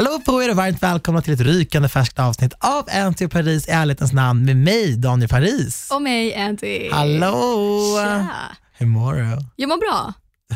Hallå på er och varmt välkomna till ett rykande färskt avsnitt av Anty och Paris i ärlighetens namn med mig, Daniel Paris. Och mig, Anty. Hallå! Tja. Hur mår du? Jag mår bra.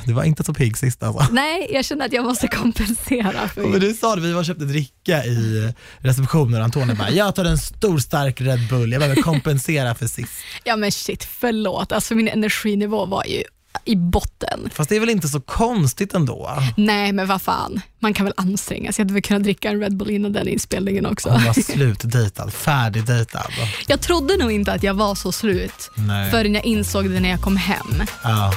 Du var inte så pigg sist alltså. Nej, jag känner att jag måste kompensera. För... Men du sa det, vi var och köpte dricka i receptionen och Antonija bara, jag tar en stor stark Red Bull, jag behöver kompensera för sist. Ja men shit, förlåt. Alltså min energinivå var ju i botten. Fast det är väl inte så konstigt ändå? Nej men vad fan, man kan väl anstränga sig. Jag hade väl kunnat dricka en Red Bull innan den inspelningen också. Hon var slutdejtad, färdigdejtad. Jag trodde nog inte att jag var så slut Nej. förrän jag insåg det när jag kom hem. Ja.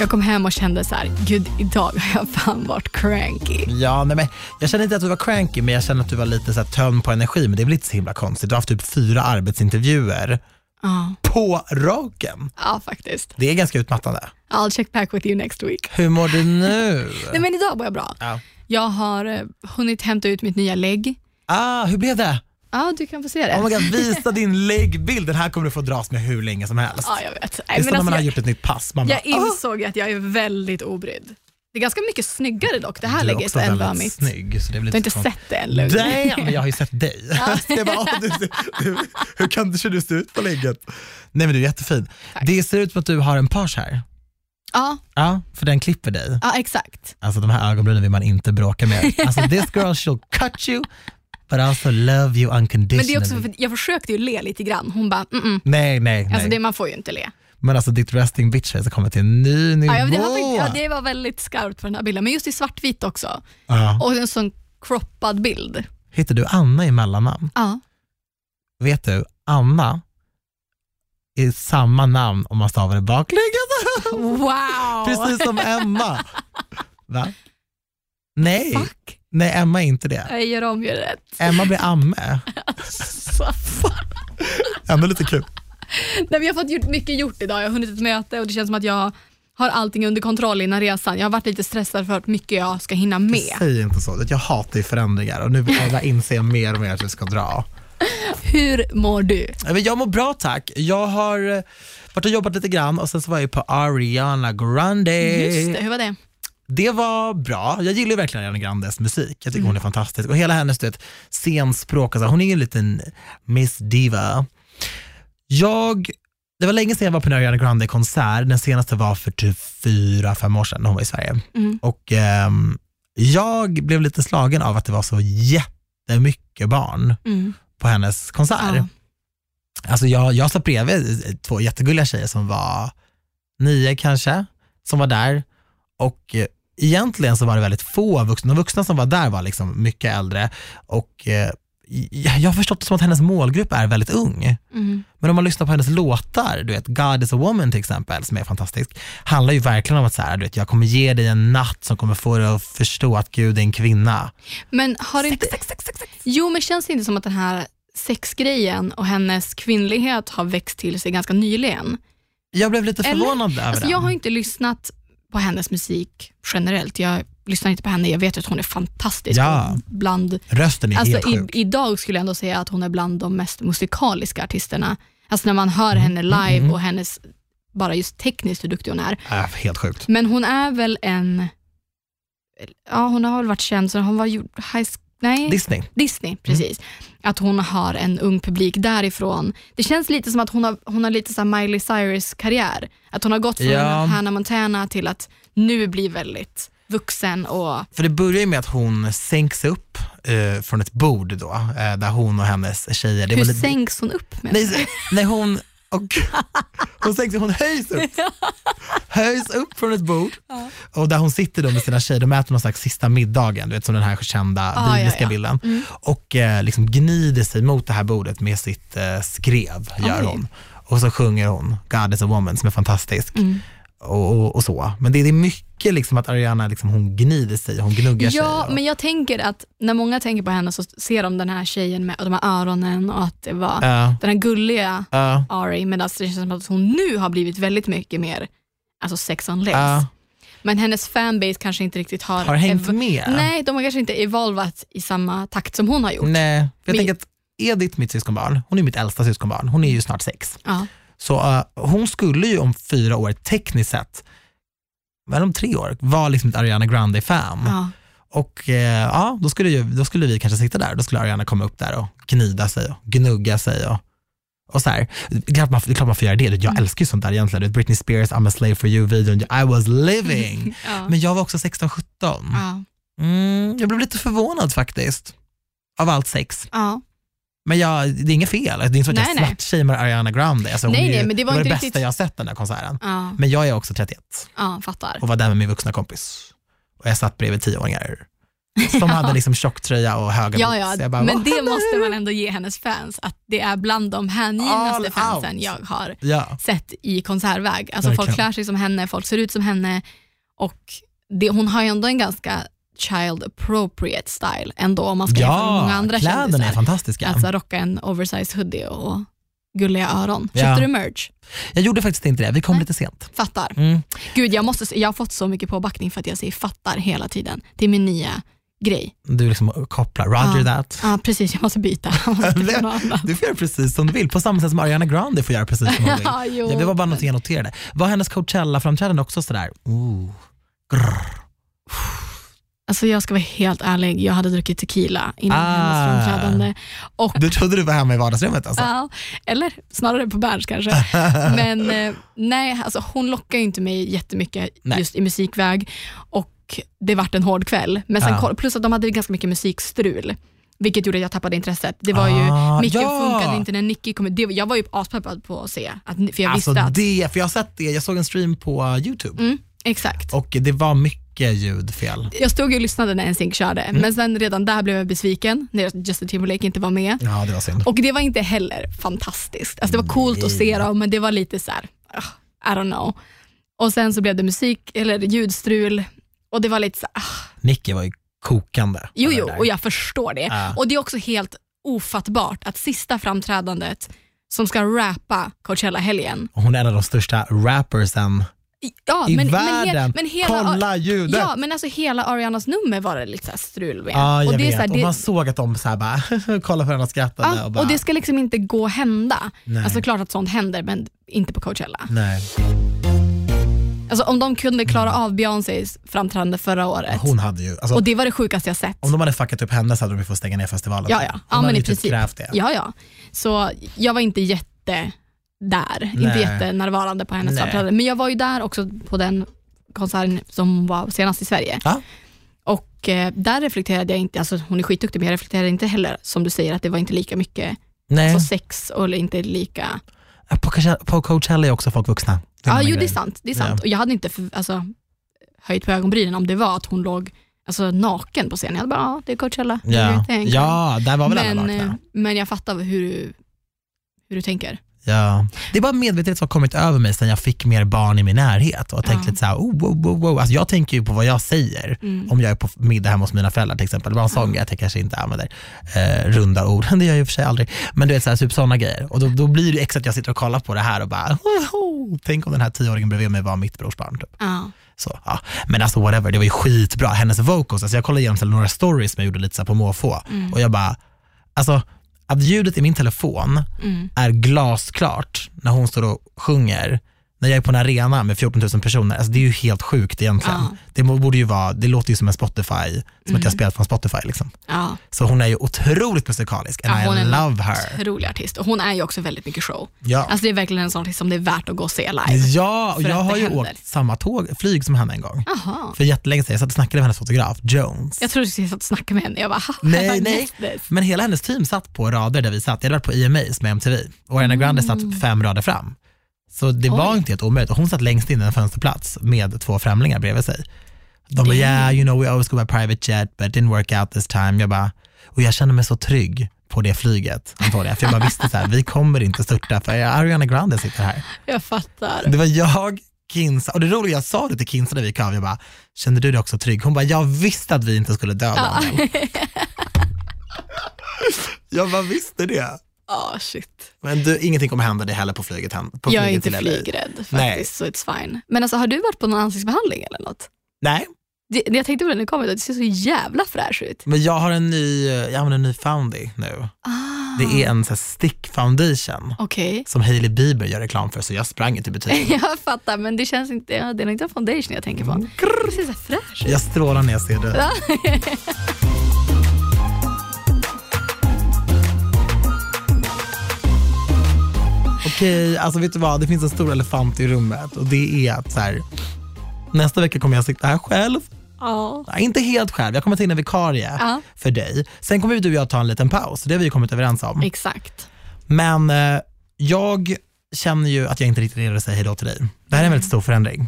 Jag kom hem och kände så här, gud idag har jag fan varit cranky. Ja, nej, men jag känner inte att du var cranky, men jag känner att du var lite så här tömd på energi. Men det är väl inte så himla konstigt. Du har haft typ fyra arbetsintervjuer Ja, på raken. ja faktiskt. Det är ganska utmattande. I'll check back with you next week. Hur mår du nu? Nej men idag mår jag bra. Ja. Jag har eh, hunnit hämta ut mitt nya lägg. Ah, hur blev det? Ja, du kan få se det. Oh my God, visa din läggbild. Den här kommer du få dras med hur länge som helst. ja, jag vet. det är som när man alltså, har jag, gjort ett nytt pass. Man bara, jag "Ah." insåg att jag är väldigt obrydd. Det är ganska mycket snyggare dock, det här lägget än vad mitt. snygg. Så det är Du har inte sett det än Lugn. Nej, men jag har ju sett dig. Jag bara, "Åh, du, du, du, hur kan du, du se ut på lägget? Nej men du är jättefin. Tack. Det ser ut som att du har en page här. Ja, Ja, för den klipper dig. ja, exakt. Alltså de här ögonbrynen vill man inte bråka med. Alltså this girl she'll cut you but also love you unconditionally. Men det är också för jag försökte ju le lite grann. Hon bara, mm, mm. Nej, nej, nej. Alltså det, man får ju inte le. Men alltså ditt resting bitch face har kommit till en ny nivå. Ja, det, faktiskt- ja, det var väldigt skarpt på den här bilden, men just i svartvitt också. Ja. Och en sån croppad bild. Heter du Anna i mellannamn? Ja. Vet du, Anna är samma namn om man stavar det baklänges. Wow! Precis som Emma. Va? Nej, Fuck. nej Emma är inte det. Jag gör om, gör rätt. Emma blir Amme. Så. Ändå lite kul. Nej, men jag har fått gjort, mycket gjort idag. Jag har hunnit ett möte och det känns som att jag har allting under kontroll innan resan. Jag har varit lite stressad för hur mycket jag ska hinna med. Säg inte så. Jag hatar ju förändringar och nu jag inser jag mer och mer att vi ska dra. Hur mår du? Jag mår bra tack. Jag har eh, varit och jobbat lite grann och sen så var jag på Ariana Grande. Just det, hur var det? Det var bra. Jag gillar verkligen Ariana Grandes musik. Jag tycker hon är fantastisk. Och hela hennes du vet, scenspråk, alltså, hon är ju en liten Miss Diva. Jag, det var länge sedan jag var på en Ariana Grande-konsert. Den senaste var för typ fyra, fem år sedan när hon var i Sverige. Mm. Och ehm, jag blev lite slagen av att det var så jättemycket barn Mm. på hennes konsert. Ja. Alltså jag, jag satt bredvid två jättegulliga tjejer som var nio kanske, som var där. Och eh, egentligen så var det väldigt få vuxna. De vuxna som var där var liksom mycket äldre. Och eh, jag har förstått det som att hennes målgrupp är väldigt ung. Mm. Men om man lyssnar på hennes låtar, du vet God is a woman till exempel, som är fantastisk, handlar ju verkligen om att så här, du vet, jag kommer ge dig en natt som kommer få dig att förstå att Gud är en kvinna. Men har inte... Jo, men känns det inte som att den här sexgrejen och hennes kvinnlighet har växt till sig ganska nyligen? Jag blev lite Eller? förvånad över Alltså, den. jag har inte lyssnat på hennes musik generellt. Jag lyssnar inte på henne. Jag vet att hon är fantastisk. Ja. Bland, Rösten är alltså, helt i, sjuk. idag skulle jag ändå säga att hon är bland de mest musikaliska artisterna. Alltså när man hör Mm, henne live och hennes, bara just tekniskt hur duktig hon är. Äh, helt sjukt. Men hon är väl en, ja hon har väl varit känd, så hon var high, nej, Disney. Disney, precis. Att hon har en ung publik därifrån. Det känns lite som att hon har, hon har lite så Miley Cyrus-karriär. Att hon har gått från Ja. Hannah Montana till att nu bli väldigt vuxen och För det börjar ju med att hon sänks upp eh, från ett bord då, eh, där hon och hennes tjejer... Det hur var lite- sänks hon upp med? Nej, nej hon, och, hon sänks hon höjs upp. höjs upp från ett bord och där hon sitter då med sina tjejer, de äter någon slags sista middagen, du vet som den här kända Ah, ja, bibliska ja. bilden. Och eh, liksom gnider sig mot det här bordet med sitt eh, skrev, gör Oj. hon. Och så sjunger hon God is a woman som är fantastisk. Mm. Och, och, och så. Men det, det är mycket liksom att Ariana liksom, hon gnider sig, hon gnuggar sig. Ja, och- men jag tänker att när många tänker på henne så ser de den här tjejen med de här öronen och att det var Ja, den här gulliga ja, Ari, medan det känns som att hon nu har blivit väldigt mycket mer alltså sex on legs. ja. Men hennes fanbase kanske inte riktigt har, Har hängt med? Nej, de har kanske inte evolvat i samma takt som hon har gjort. Nej, för jag Men- tänker att Edith, mitt syskonbarn, hon är mitt äldsta syskonbarn, hon är ju snart sex. Ja. Så eh, hon skulle ju om fyra år tekniskt sett, eller om tre år, vara liksom ett Ariana Grande-fan. Ja. Och eh, ja, då skulle, ju, då skulle vi kanske sitta där, då skulle Ariana komma upp där och gnida sig och gnugga sig och, och så här. Det är klart man, det är klart man får göra det, jag Mm. älskar ju sånt där egentligen. Britney Spears, I'm a slave for you-videon, I was living. Ja. Men jag var också 16-17. Ja. Mm, jag blev lite förvånad faktiskt, av allt sex. Ja. Men jag, det är inget fel, det är inte så att Nej, jag nej. svartshamear Ariana Grande. Alltså, Nej, ju, nej, men det var inte bästa riktigt- jag har sett den där konserten. Ja. Men jag är också 31 ja, fattar. och var där med min vuxna kompis. Och jag satt bredvid tioåringar som hade liksom tjocktröja och höga Ja, ja, Så jag bara, men "Vad det händer?" måste man ändå ge hennes fans, att det är bland de hängivnaste fansen out. jag har Ja, sett i konsertväg. Alltså folk klär sig som henne, folk ser ut som henne och det, hon har ju ändå en ganska child appropriate style ändå om man ska jämföra med många ja andra kläderna är kändisar. fantastiska. Alltså rocka en oversized hoodie och gulliga öron. Ja. Köpte du merch? jag gjorde faktiskt inte det, vi kom Nej. lite sent. Fattar. Mm. Gud, jag, måste, jag har fått så mycket påbackning för att jag säger fattar hela tiden. Det är min nya grej. Du liksom kopplar, roger Ja. that. Ja, precis. Jag måste byta. Jag måste. Du får göra precis som du vill, på samma sätt som Ariana Grande får göra precis som hon vill. Ja, jo. Ja, det var bara något jag noterade. Var hennes Coachella-framträdande också sådär, ooh, grrr. Alltså jag ska vara helt ärlig, jag hade druckit tequila innan Ah. hennes framträdande. Och, Du trodde du var hemma i vardagsrummet alltså? ja, eller snarare på Berns kanske. Men eh, nej, alltså hon lockar inte mig jättemycket Nej. just i musikväg och det vart en hård kväll. Men sen, Ja. koll- Plus att de hade ganska mycket musikstrul. Vilket gjorde att jag tappade intresset. Det var Ah, ju, micken ja. funkade inte när Nicky kom. Det, jag var ju aspeppad på att se, att, för jag Alltså visste att... det, för jag har sett det, jag såg en stream på YouTube Mm, exakt. och det var mycket ljudfel. Jag stod och lyssnade när NSYNC körde, Mm. men sen redan där blev jag besviken när Justin Timberlake inte var med. Ja, det var synd. Och det var inte heller fantastiskt. Alltså det var coolt att se dem, men det var lite så här, ah, I don't know. Och sen så blev det musik, eller ljudstrul och det var lite så här, ah, Nicky var ju kokande. jo jo, och jag förstår det. Ja. Och det är också helt ofattbart att sista framträdandet som ska rappa Coachella-helgen, hon är en av de största rappersen ja, i men, men, världen. he- men hela, Kolla ljudet! Ja, men alltså hela Arianas nummer var det lite strul med. Ja, jag och det är vet. så här, och det- man såg att de så här bara, kolla på varandra och skrattade. Ja, och, bara, och det ska liksom inte gå att hända. Nej. Alltså klart att sånt händer, men inte på Coachella. Nej, Alltså om de kunde klara av Beyoncés framträdande förra året, hon hade ju, alltså, och det var det sjukaste jag sett. om de hade fuckat upp henne så hade de fått stänga ner festivalen. Ja, ja. Hon ja hade men ju typ krävt det. Ja, ja. Så jag var inte jätte där, inte Nej. jättenärvarande på hennes framträdande. Men jag var ju där också på den konserten som var senast i Sverige. Ja. Och eh, där reflekterade jag inte, alltså hon är skitduktig men jag reflekterade inte heller som du säger att det var inte lika mycket Nej, alltså sex och inte lika på, Coachella, på Coachella är också folk vuxna. Ja, jo grej. det är sant. Det är sant. Ja. Och jag hade inte för, alltså, höjt på ögonbrynen om det var att hon låg alltså, naken på scenen. Jag hade bara, ja det är Coachella. det är Ja. ja, där var väl alla men, nakna. eh, men jag fattar hur hur du tänker. Ja. Det är bara medvetenhet som har kommit över mig sen jag fick mer barn i min närhet och jag tänkte Ja. lite så här, oh, wow, wow, wow. Alltså jag tänker ju på vad jag säger Mm. om jag är på middag hemma hos mina föräldrar till exempel. Det var en sån grej att jag kanske inte använder eh, runda ord, det gör jag i och för sig aldrig. Men du vet så här, typ sådana grejer. Och då, då blir det extra att jag sitter och kollar på det här och bara, oh, oh. tänk om den här tioåringen bredvid mig var mitt brors barn. Typ. Ja. Så, ja. Men alltså whatever, det var ju skitbra. Hennes vocals, alltså jag kollade igenom några stories som jag gjorde lite så på måfå Mm. och jag bara, alltså att ljudet i min telefon Mm. är glasklart när hon står och sjunger, när jag är på en arena med 14 000 personer, alltså det är ju helt sjukt egentligen. Ja. Det borde ju vara, det låter ju som en Spotify, som Mm. att jag spelat från Spotify liksom. Ja. Så hon är ju otroligt musikalisk and Ja, hon I en love her. Otrolig artist. Och hon är ju också väldigt mycket show. Ja. Alltså det är verkligen en sån artist som det är värt att gå och se live. Ja, och jag har ju händer. åkt samma tåg, flyg som henne en gång. Jaha. För jättelänge sedan, jag satt och snackade med hennes fotograf, Jones. Jag trodde du sitta och snacka med henne. Jag bara, "Ha, Nej, nej. missed this?" Men hela hennes team satt på rader där vi satt. Jag hade varit på EMAs med MTV och Ariana Grande satt fem rader fram. Så det var. Oj. inte helt omöjligt. Och hon satt längst in i en fönsterplats med två främlingar bredvid sig. De bara, yeah, you know we always go by private jet but it didn't work out this time. Jag bara, och jag kände mig så trygg på det flyget, Antonija. För jag bara visste så här, vi kommer inte störta för Ariana Grande sitter här. Jag fattar. Det var jag, Kinsa, och det roliga, jag sa det till Kinsa när vi av, jag bara, kände du dig också trygg? Hon bara, jag visste att vi inte skulle dö Daniel. Jag bara visste det. Ah shit. Men du, ingenting kommer hända dig heller på flyget hem. På Jag är inte flygrädd faktiskt, Nej. så it's fine. Men alltså, har du varit på någon ansiktsbehandling eller något? Nej, Det, det jag tänkte på när det kom, det ser så jävla fräsch ut. men jag har en ny, jag använder en ny foundie nu. Ah. Det är en så här, stick foundation Okej. som Hailey Bieber gör reklam för så jag sprang inte i butiken. Jag fattar, men det känns inte, det är inte en foundation jag tänker på. Det ser så fräsch ut. Jag strålar när jag ser det. Okej, alltså vet du vad? Det finns en stor elefant i rummet och det är att så här, nästa vecka kommer jag sitta här själv. Ja. Nej, inte helt själv, jag kommer ta in en vikarie Ja. för dig. Sen kommer du och jag ta en liten paus, det har vi kommit överens om. Exakt. Men eh, jag känner ju att jag inte riktigt är redo att säga hejdå till dig. Det här är en väldigt stor förändring.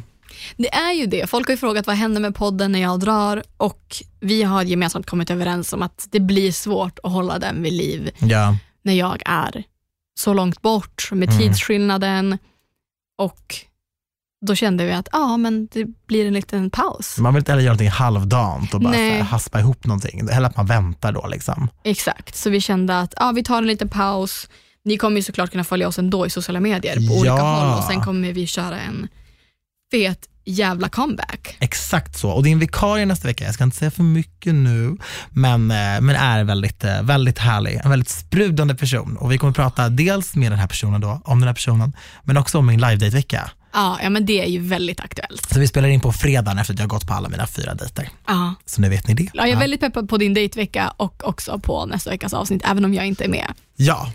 Det är ju det. Folk har ju frågat vad händer med podden när jag drar och vi har gemensamt kommit överens om att det blir svårt att hålla den vid liv Ja. när jag är så långt bort med Mm. tidsskillnaden och då kände vi att ja, men det blir en liten paus. Man vill inte heller göra någonting halvdant och bara här, haspa ihop någonting. Hellre att man väntar då. Liksom. Exakt, så vi kände att ja, vi tar en liten paus. Ni kommer ju såklart kunna följa oss ändå i sociala medier på olika Ja. håll och sen kommer vi köra en fet jävla comeback. Exakt så. Och din vikarie nästa vecka, jag ska inte säga för mycket nu, men, eh, men är väldigt, eh, väldigt härlig. En väldigt sprudlande person. Och vi kommer prata dels med den här personen då, om den här personen, men också om min live vecka Ja, ja, men det är ju väldigt aktuellt. Så vi spelar in på fredagen efter att jag har gått på alla mina fyra dejter. Ja. Så nu vet ni det. Ja, jag är väldigt peppad på din dejtvecka och också på nästa veckas avsnitt, även om jag inte är med. Ja.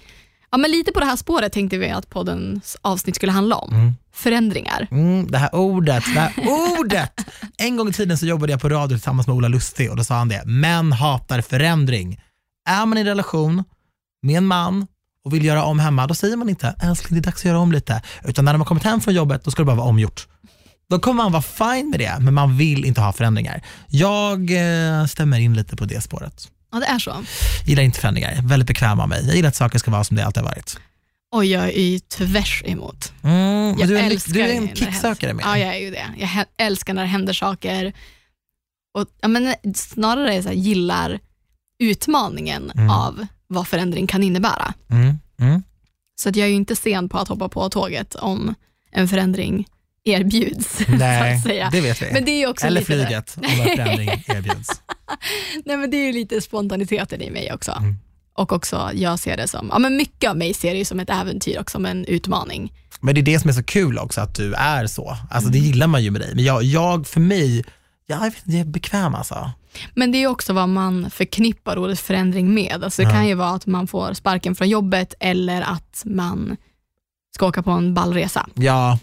Ja, men lite på det här spåret tänkte vi att poddens avsnitt skulle handla om. Mm. Förändringar. Mm, det här ordet, det här ordet. En gång i tiden så jobbade jag på radio tillsammans med Ola Lustig och då sa han det, män hatar förändring. Är man i relation med en man och vill göra om hemma, då säger man inte älskling det är dags att göra om lite, utan när de har kommit hem från jobbet då ska det bara vara omgjort. Då kommer man vara fine med det, men man vill inte ha förändringar. Jag eh, stämmer in lite på det spåret. Ja, det är så. Gillar inte förändringar, väldigt bekväm av mig. Jag gillar att saker ska vara som det alltid har varit. Och jag är ju tvärs emot. Mm, Jag du är du är en kicksökare med. Ja, jag är ju det. Jag älskar när det händer saker. Och, ja, men snarare så här, gillar utmaningen Mm. av vad förändring kan innebära. Mm, mm. Så att jag är ju inte sen på att hoppa på tåget om en förändring erbjuds. så Nej, det vet vi. Men det är också Eller lite flyget, om förändring erbjuds. Nej, men det är ju lite spontaniteten i mig också. Mm. Och också, jag ser det som, ja men mycket av mig ser det ju som ett äventyr och som en utmaning. Men det är det som är så kul också, att du är så. Alltså Mm. det gillar man ju med dig. Men jag, jag för mig, jag, vet, inte, jag är bekväm alltså. Men det är också vad man förknippar ordet förändring med. Alltså det Ja. kan ju vara att man får sparken från jobbet eller att man ska åka på en ballresa. Ja,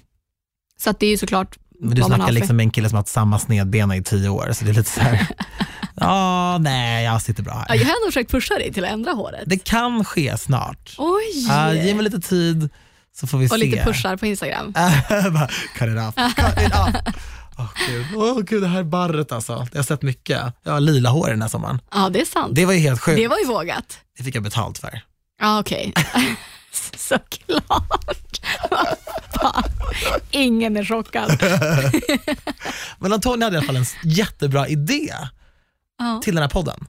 Så att det är ju såklart men du snackar liksom en kille som har haft samma snedbena i tio år, så det är lite så här. ja, nej, jag sitter bra Ja, här. jag har ändå försökt pusha dig till att ändra håret. Det kan ske snart. Oj! Uh, ge mig lite tid så får vi och se. lite pushar på Instagram. Cut it off, cut it off. Åh gud. Åh, gud, det här barret alltså. Jag har sett mycket. Jag har lila hår den här sommaren. Ja, det är sant. Det var ju helt sjukt. Det var ju vågat. Det fick jag betalt för. Ja, okej. Såklart. Fan. Ingen är chockad. Men Antonija hade i alla fall en jättebra idé Ja. till den här podden.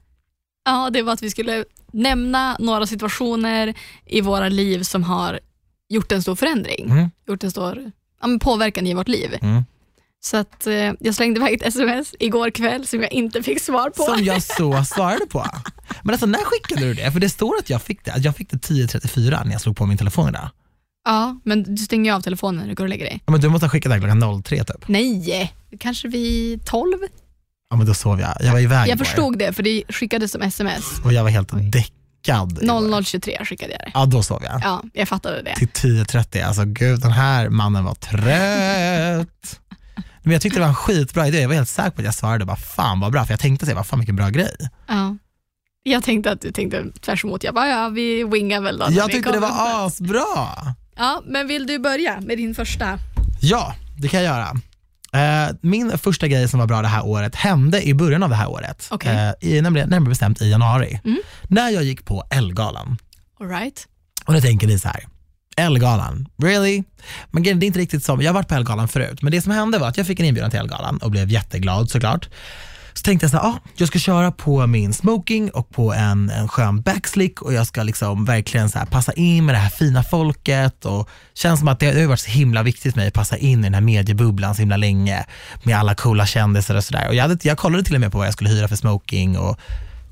ja, det var att vi skulle nämna några situationer i våra liv som har gjort en stor förändring. Mm. Gjort en stor ja, påverkan i vårt liv. Mm. Så att, eh, jag slängde iväg ett sms igår kväll som jag inte fick svar på. Som jag så svarade på. Men alltså när skickade du det? För det står att jag fick det. Jag fick det 10.34 när jag slog på min telefon idag. Ja, men du stänger ju av telefonen när du går och lägger dig. Ja, men du måste ha skickat det klockan 03 typ. Nej, kanske vid 12? Ja men då sov jag. Jag var iväg Jag förstod det, för det skickades som sms. Och jag var helt däckad. igår. 00.23 skickade jag det. Ja då sov jag. Ja, jag fattade det. Till 10.30. Alltså gud den här mannen var trött. Men jag tyckte det var en skitbra idé. Jag var helt säker på att jag svarade bara fan vad bra. För jag tänkte säga fan vilken bra grej. Ja. Jag tänkte att du tänkte tvärs emot. Jag bara, ja vi wingar väl då. Jag tyckte det var asbra. Ja, men vill du börja med din första? Ja, det kan jag göra. Eh, Min första grej som var bra det här året hände i början av det här året. Okej. Eh, i, nämligen, närmare bestämt i januari. Mm. När jag gick på Ellegalan. All right. Och då tänker ni så här, Ellegalan, really? Men grejen, det är inte riktigt som, jag har varit på Ellegalan förut, men det som hände var att jag fick en inbjudan till Ellegalan och blev jätteglad såklart. Så tänkte jag så här, ah, jag ska köra på min smoking och på en, en skön backslick och jag ska liksom verkligen så här passa in med det här fina folket och känns som att det, det har varit så himla viktigt för mig att passa in i den här mediebubblan så himla länge med alla coola kändisar och sådär. Och jag, hade, jag kollade till och med på vad jag skulle hyra för smoking och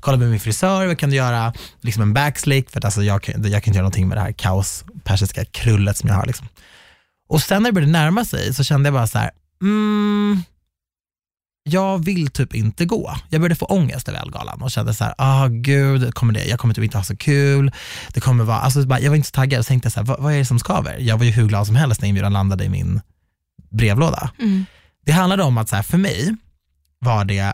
kollade med min frisör, vad kan du göra liksom en backslick för att alltså jag, jag kan inte göra någonting med det här kaos persiska krullet som jag har. Liksom. Och sen när det började närma sig så kände jag bara så här, mm, jag vill typ inte gå. Jag började få ångest över Ellegalan och kände så här, ah gud, kommer det, jag kommer typ inte ha så kul. Det kommer vara, alltså jag var inte så taggad och tänkte så här, vad, vad är det som skaver? Jag var ju hur glad som helst när inbjudan landade i min brevlåda. Mm. Det handlade om att så här, för mig var det,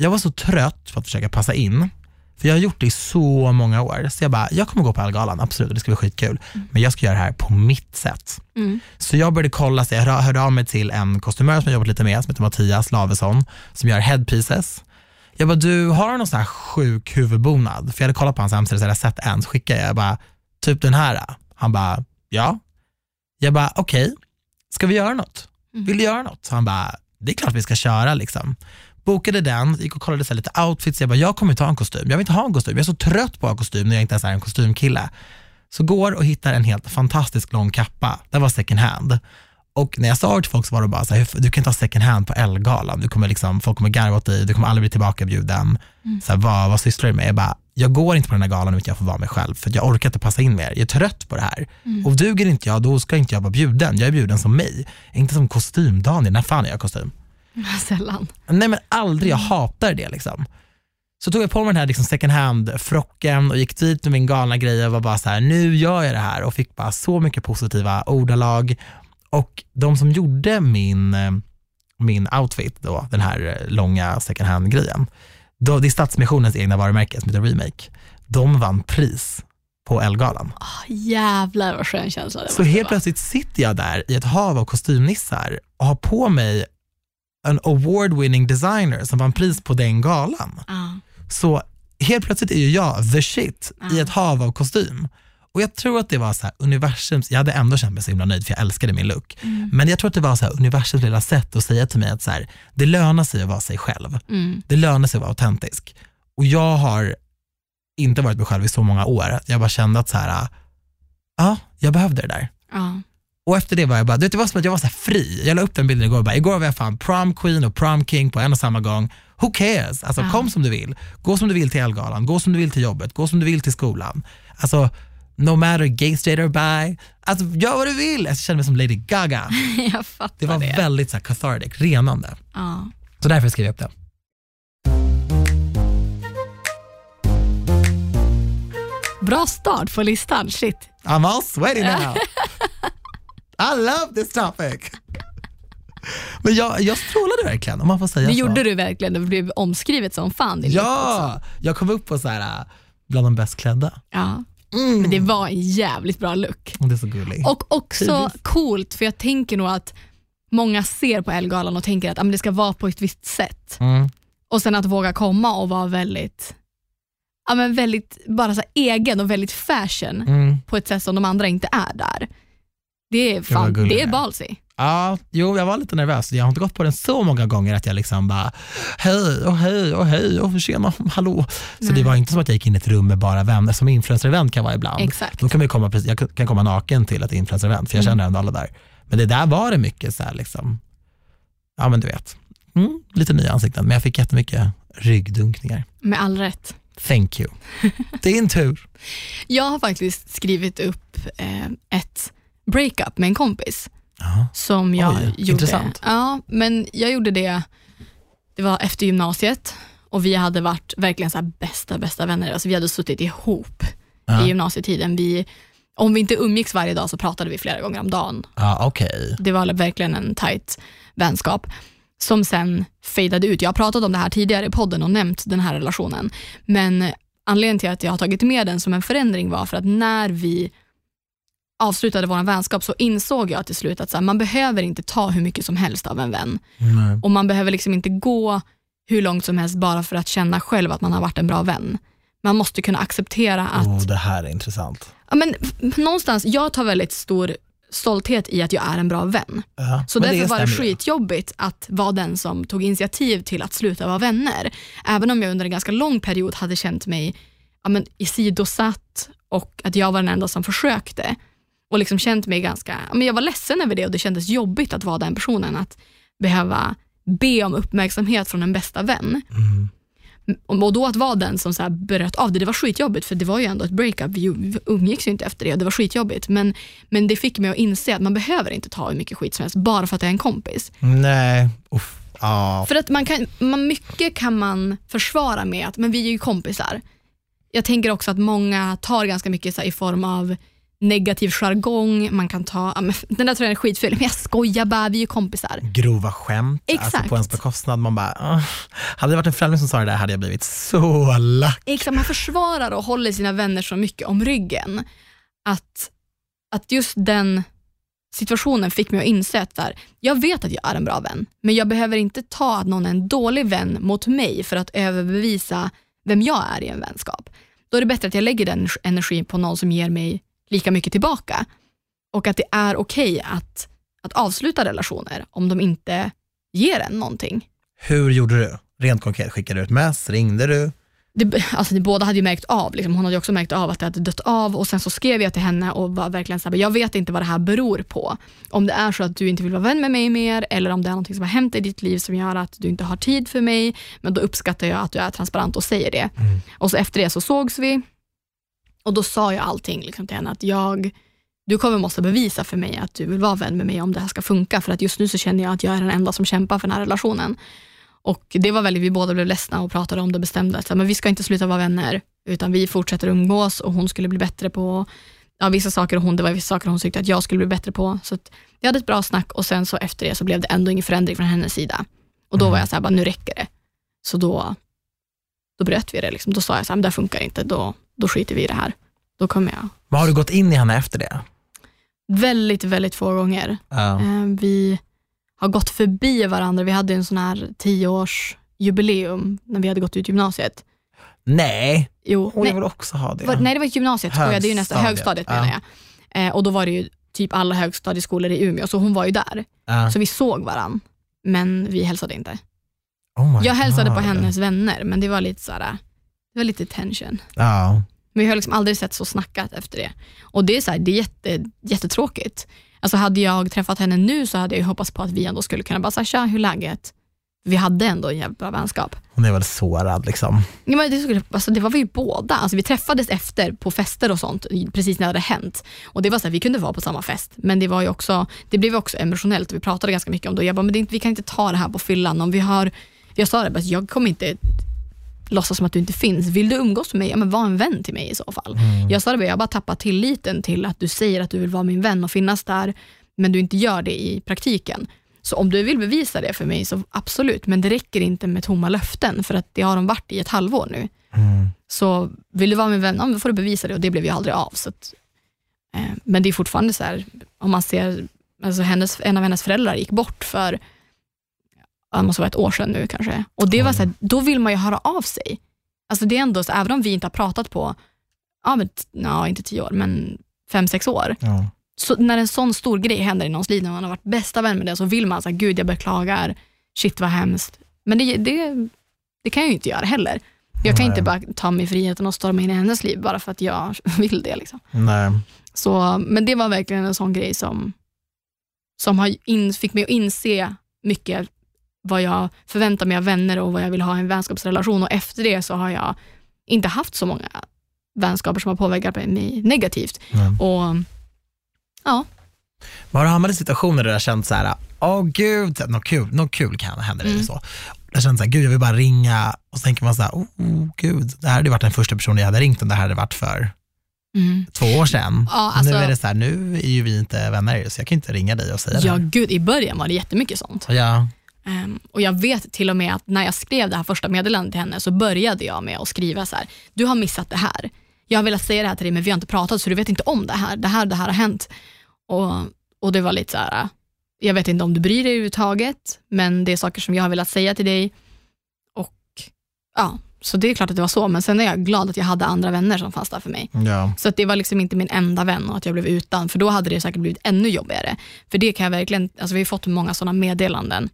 jag var så trött på att försöka passa in, för jag har gjort det i så många år. Så jag bara, jag kommer gå på Ellegalan, absolut, det ska bli skitkul. Men jag ska göra det här på mitt sätt. Mm. Så jag började kolla, så jag hörde, hörde av mig till en kostymör som jag jobbat lite med, som heter Mattias Lavesson, som gör headpieces. Jag bara, du har du någon sån här sjuk huvudbonad? För jag hade kollat på hans hemsida, så jag hade sett en, så skickade jag, jag bara, typ den här. Han bara, ja. Jag bara, okej, ska vi göra något? Vill du göra något? Så han bara, det är klart vi ska köra liksom. Bokade den, gick och kollade så lite outfits, jag bara, jag kommer inte ha en kostym, jag vill inte ha en kostym, jag är så trött på att ha kostym när jag inte ens är en kostymkille. Så går och hittar en helt fantastisk lång kappa, den var second hand. Och när jag sa det till folk så var det bara så här, du kan inte ha second hand på Ellegalan, du kommer liksom, folk kommer garva åt dig, du kommer aldrig bli tillbakabjuden. Så här, vad, vad sysslar du med? Jag bara, jag går inte på den här galan utan jag får vara mig själv, för jag orkar inte passa in mer. Jag är trött på det här. Och duger inte jag, då ska inte jag vara bjuden. Jag är bjuden som mig, inte som kostym-Daniel. När fan är jag kostym? Sällan. Nej men aldrig, jag hatar det liksom. Så tog jag på mig den här liksom second hand-frocken och gick dit med min galna grej och var bara så här, nu gör jag det här och fick bara så mycket positiva ordalag. Och de som gjorde min, eh, min outfit, då, den här eh, långa second hand-grejen, då, det är Stadsmissionens egna varumärke som heter Remake. De vann pris på Ellegalan. Ah, jävlar vad skön känsla det Så helt vara. plötsligt sitter jag där i ett hav av kostymnissar och har på mig en award-winning designer som vann pris på den galan. Ja. Så helt plötsligt är ju jag the shit i Ja. ett hav av kostym. Och jag tror att det var så här universums, jag hade ändå känt mig så himla nöjd för jag älskade min look. Mm. Men jag tror att det var så här universums lilla sätt att säga till mig att så här, det lönar sig att vara sig själv. Mm. Det lönar sig att vara autentisk. Och jag har inte varit mig själv i så många år. Jag bara kände att så här, ja, jag behövde det där. Ja. Och efter det var jag bara, det var som att jag var så fri. Jag la upp den bilden igår och bara, igår var jag fan prom queen och prom king på en och samma gång. Who cares? Alltså Ja. kom som du vill. Gå som du vill till Ellegalan, gå som du vill till jobbet, gå som du vill till skolan. Alltså, no matter gay, straight or bi. Alltså gör vad du vill. Jag kände mig som Lady Gaga. Jag fattar Det var det. väldigt så här, cathartic, renande. Ja. Så därför skrev jag upp det. Bra start på listan, shit. I'm all sweaty now. I love this topic. Men jag, jag strålade verkligen, om man får säga Det så. gjorde du verkligen, det blev omskrivet som fan din. Ja, jag kom upp på så här, äh, bland de bäst klädda. ja. Mm. Men det var en jävligt bra look. Och det är så gulligt. Och också Tidvis. coolt, för jag tänker nog att många ser på Ellegalan och tänker att det ska vara på ett visst sätt. Mm. Och sen att våga komma och vara väldigt, ja, men väldigt bara så egen och väldigt fashion Mm. på ett sätt som de andra inte är där. Det är, fan, gullig det är det. ballsy. Ja, jo, jag var lite nervös. Jag har inte gått på den så många gånger att jag liksom bara hej och hej och hej och tjena, hallå. Så Nej. det var inte som att jag gick in i ett rum med bara vänner som influencer-event kan vara ibland. Exakt. Då kan man komma, jag kan komma naken till ett influencer-event för jag Mm. känner ändå alla där. Men det där var det mycket så här liksom, ja men du vet, mm, lite nya ansikten. Men jag fick jättemycket ryggdunkningar. Med all rätt. Thank you. Din tur. Jag har faktiskt skrivit upp eh, ett breakup med en kompis Ja. som jag Oj, gjorde. intressant. Ja, men jag gjorde det, det var efter gymnasiet och vi hade varit verkligen så bästa, bästa vänner. Alltså vi hade suttit ihop Ja. i gymnasietiden. Vi, om vi inte umgicks varje dag så pratade vi flera gånger om dagen. Ja, okej. Det var verkligen en tight vänskap som sen fejdade ut. Jag har pratat om det här tidigare i podden och nämnt den här relationen. Men anledningen till att jag har tagit med den som en förändring var för att när vi avslutade vår vänskap så insåg jag till slut att så här, man behöver inte ta hur mycket som helst av en vän. Nej. Och man behöver liksom inte gå hur långt som helst bara för att känna själv att man har varit en bra vän. Man måste kunna acceptera att Oh, det här är intressant. Ja, men någonstans, jag tar väldigt stor stolthet i att jag är en bra vän. Ja, Så men därför var det stämmer ju. skitjobbigt att vara den som tog initiativ till att sluta vara vänner. Även om jag under en ganska lång period hade känt mig ja, men, isidosatt och att jag var den enda som försökte. Och liksom känt mig ganska, men jag var ledsen över det och det kändes jobbigt att vara den personen. Att behöva be om uppmärksamhet från en bästa vän. Mm. Och då att vara den som så här bröt av det, det var skitjobbigt för det var ju ändå ett breakup, vi umgicks ju inte efter det och det var skitjobbigt. Men, men det fick mig att inse att man behöver inte ta hur mycket skit som helst bara för att det är en kompis. Nej, uff. Ja. För att man kan, man, mycket kan man försvara med att men vi är ju kompisar. Jag tänker också att många tar ganska mycket så i form av negativ jargong, man kan ta, ja, men, den där tror jag är skitful, men jag skojar bara, vi är ju kompisar. grova skämt alltså Exakt. på ens bekostnad. Man bara, "Åh." hade det varit en främling som sa det där hade jag blivit så lack. Exakt, man försvarar och håller sina vänner så mycket om ryggen. Att, att just den situationen fick mig att inse att där, jag vet att jag är en bra vän, men jag behöver inte ta att någon är en dålig vän mot mig för att överbevisa vem jag är i en vänskap. Då är det bättre att jag lägger den energin på någon som ger mig lika mycket tillbaka. Och att det är okej att, att avsluta relationer om de inte ger en någonting. Hur gjorde du? Rent konkret, skickade du ett mess? Ringde du? det, alltså det, båda hade ju märkt av, liksom. hon hade också märkt av att det hade dött av och sen så skrev jag till henne och var verkligen såhär, jag vet inte vad det här beror på. Om det är så att du inte vill vara vän med mig mer eller om det är något som har hänt i ditt liv som gör att du inte har tid för mig, men då uppskattar jag att du är transparent och säger det. Mm. Och så efter det så sågs vi och då sa jag allting liksom till henne att jag du kommer måste bevisa för mig att du vill vara vän med mig om det här ska funka för att just nu så känner jag att jag är den enda som kämpar för den här relationen. Och det var väldigt, vi båda blev ledsna och pratade om det och bestämde att men vi ska inte sluta vara vänner utan vi fortsätter umgås och hon skulle bli bättre på ja, vissa saker och hon, det var vissa saker hon tyckte att jag skulle bli bättre på. Så att vi hade ett bra snack och sen så efter det så blev det ändå ingen förändring från hennes sida. Och då Mm. var jag så här, bara, nu räcker det. Så då, då bröt vi det. Liksom. Då sa jag så här, men det här funkar inte, då, då skiter vi i det här. Då kommer jag. Vad har du gått in i henne efter det? Väldigt, väldigt få gånger. Ja. Eh, Vi har gått förbi varandra. Vi hade en sån här tioårsjubileum när vi hade gått ut gymnasiet. Nej, Jo, hon nej, vill också ha det. var, nej, det var gymnasiet, skojar, det är ju nästa Högstadiet, högstadiet menar ja. jag. Eh, och då var det ju typ alla högstadieskolor i Umeå, så hon var ju där. Ja. Så vi såg varann, men vi hälsade inte. Oh my Jag hälsade på God. hennes vänner, men det var lite så här, det var lite tension. Ja. Men vi har liksom aldrig sett så snackat efter det. Och det är, så här, det är jätte, jättetråkigt. Alltså hade jag träffat henne nu så hade jag hoppats på att vi ändå skulle kunna bara säga tja, hur är läget? Vi hade ändå en jävligt bra vänskap. Hon är väl sårad liksom. Ja, men det, skulle, alltså det var vi ju båda. Alltså vi träffades efter på fester och sånt, precis när det hade hänt. Och det var så här, vi kunde vara på samma fest, men det var ju också, det blev också emotionellt vi pratade ganska mycket om det. Jag bara, men det vi kan inte ta det här på fyllan. Om vi har, jag sa det, jag kommer inte låtsas som att du inte finns. Vill du umgås med mig, ja, men var en vän till mig i så fall. Jag sa det, jag har bara tappat tilliten till att du säger att du vill vara min vän och finnas där, men du inte gör det i praktiken. Så om du vill bevisa det för mig, så absolut, men det räcker inte med tomma löften, för att det har de varit i ett halvår nu. Mm. Så vill du vara min vän, ja, då får du bevisa det och det blev ju aldrig av. Så att, eh, men det är fortfarande så här, om man ser, alltså hennes, en av hennes föräldrar gick bort för, det måste vara ett år sedan nu kanske. Och det var så här, då vill man ju höra av sig. Alltså det är ändå så, även om vi inte har pratat på, ja, men, ja inte tio år, men fem, sex år. Ja. Så när en sån stor grej händer i någons liv, när man har varit bästa vän med den, så vill man säga, gud jag beklagar, shit vad hemskt. Men det, det, det kan jag ju inte göra heller. Jag kan Nej. inte bara ta mig friheten och storma in i hennes liv bara för att jag vill det. Liksom. Nej. Så, men det var verkligen en sån grej som, som har in, fick mig att inse mycket vad jag förväntar mig av vänner och vad jag vill ha i en vänskapsrelation. Och efter det så har jag inte haft så många vänskaper som har påverkat mig negativt. Nej. Och ja, Men Har du hamnat i situationer där du har känt så här, åh gud, något kul, något kul kan hända dig Mm. så. Jag känt så här, gud jag vill bara ringa och så tänker man så här, oh, oh gud, det här hade varit den första personen jag hade ringt om det här hade varit för mm. två år sedan. Ja, alltså- nu är det så här, nu är ju vi inte vänner så jag kan inte ringa dig och säga Ja, det. gud, i början var det jättemycket sånt. Ja, Ehm, och Jag vet till och med att när jag skrev det här första meddelandet till henne så började jag med att skriva så här, du har missat det här. Jag har velat säga det här till dig men vi har inte pratat så du vet inte om det här. Det här, det här har hänt. Och, och det var lite så här, jag vet inte om du bryr dig överhuvudtaget, men det är saker som jag har velat säga till dig. Och ja, så det är klart att det var så, men sen är jag glad att jag hade andra vänner som fanns där för mig. Ja. Så att det var liksom inte min enda vän och att jag blev utan, för då hade det säkert blivit ännu jobbigare. För det kan jag verkligen, alltså vi har fått många sådana meddelanden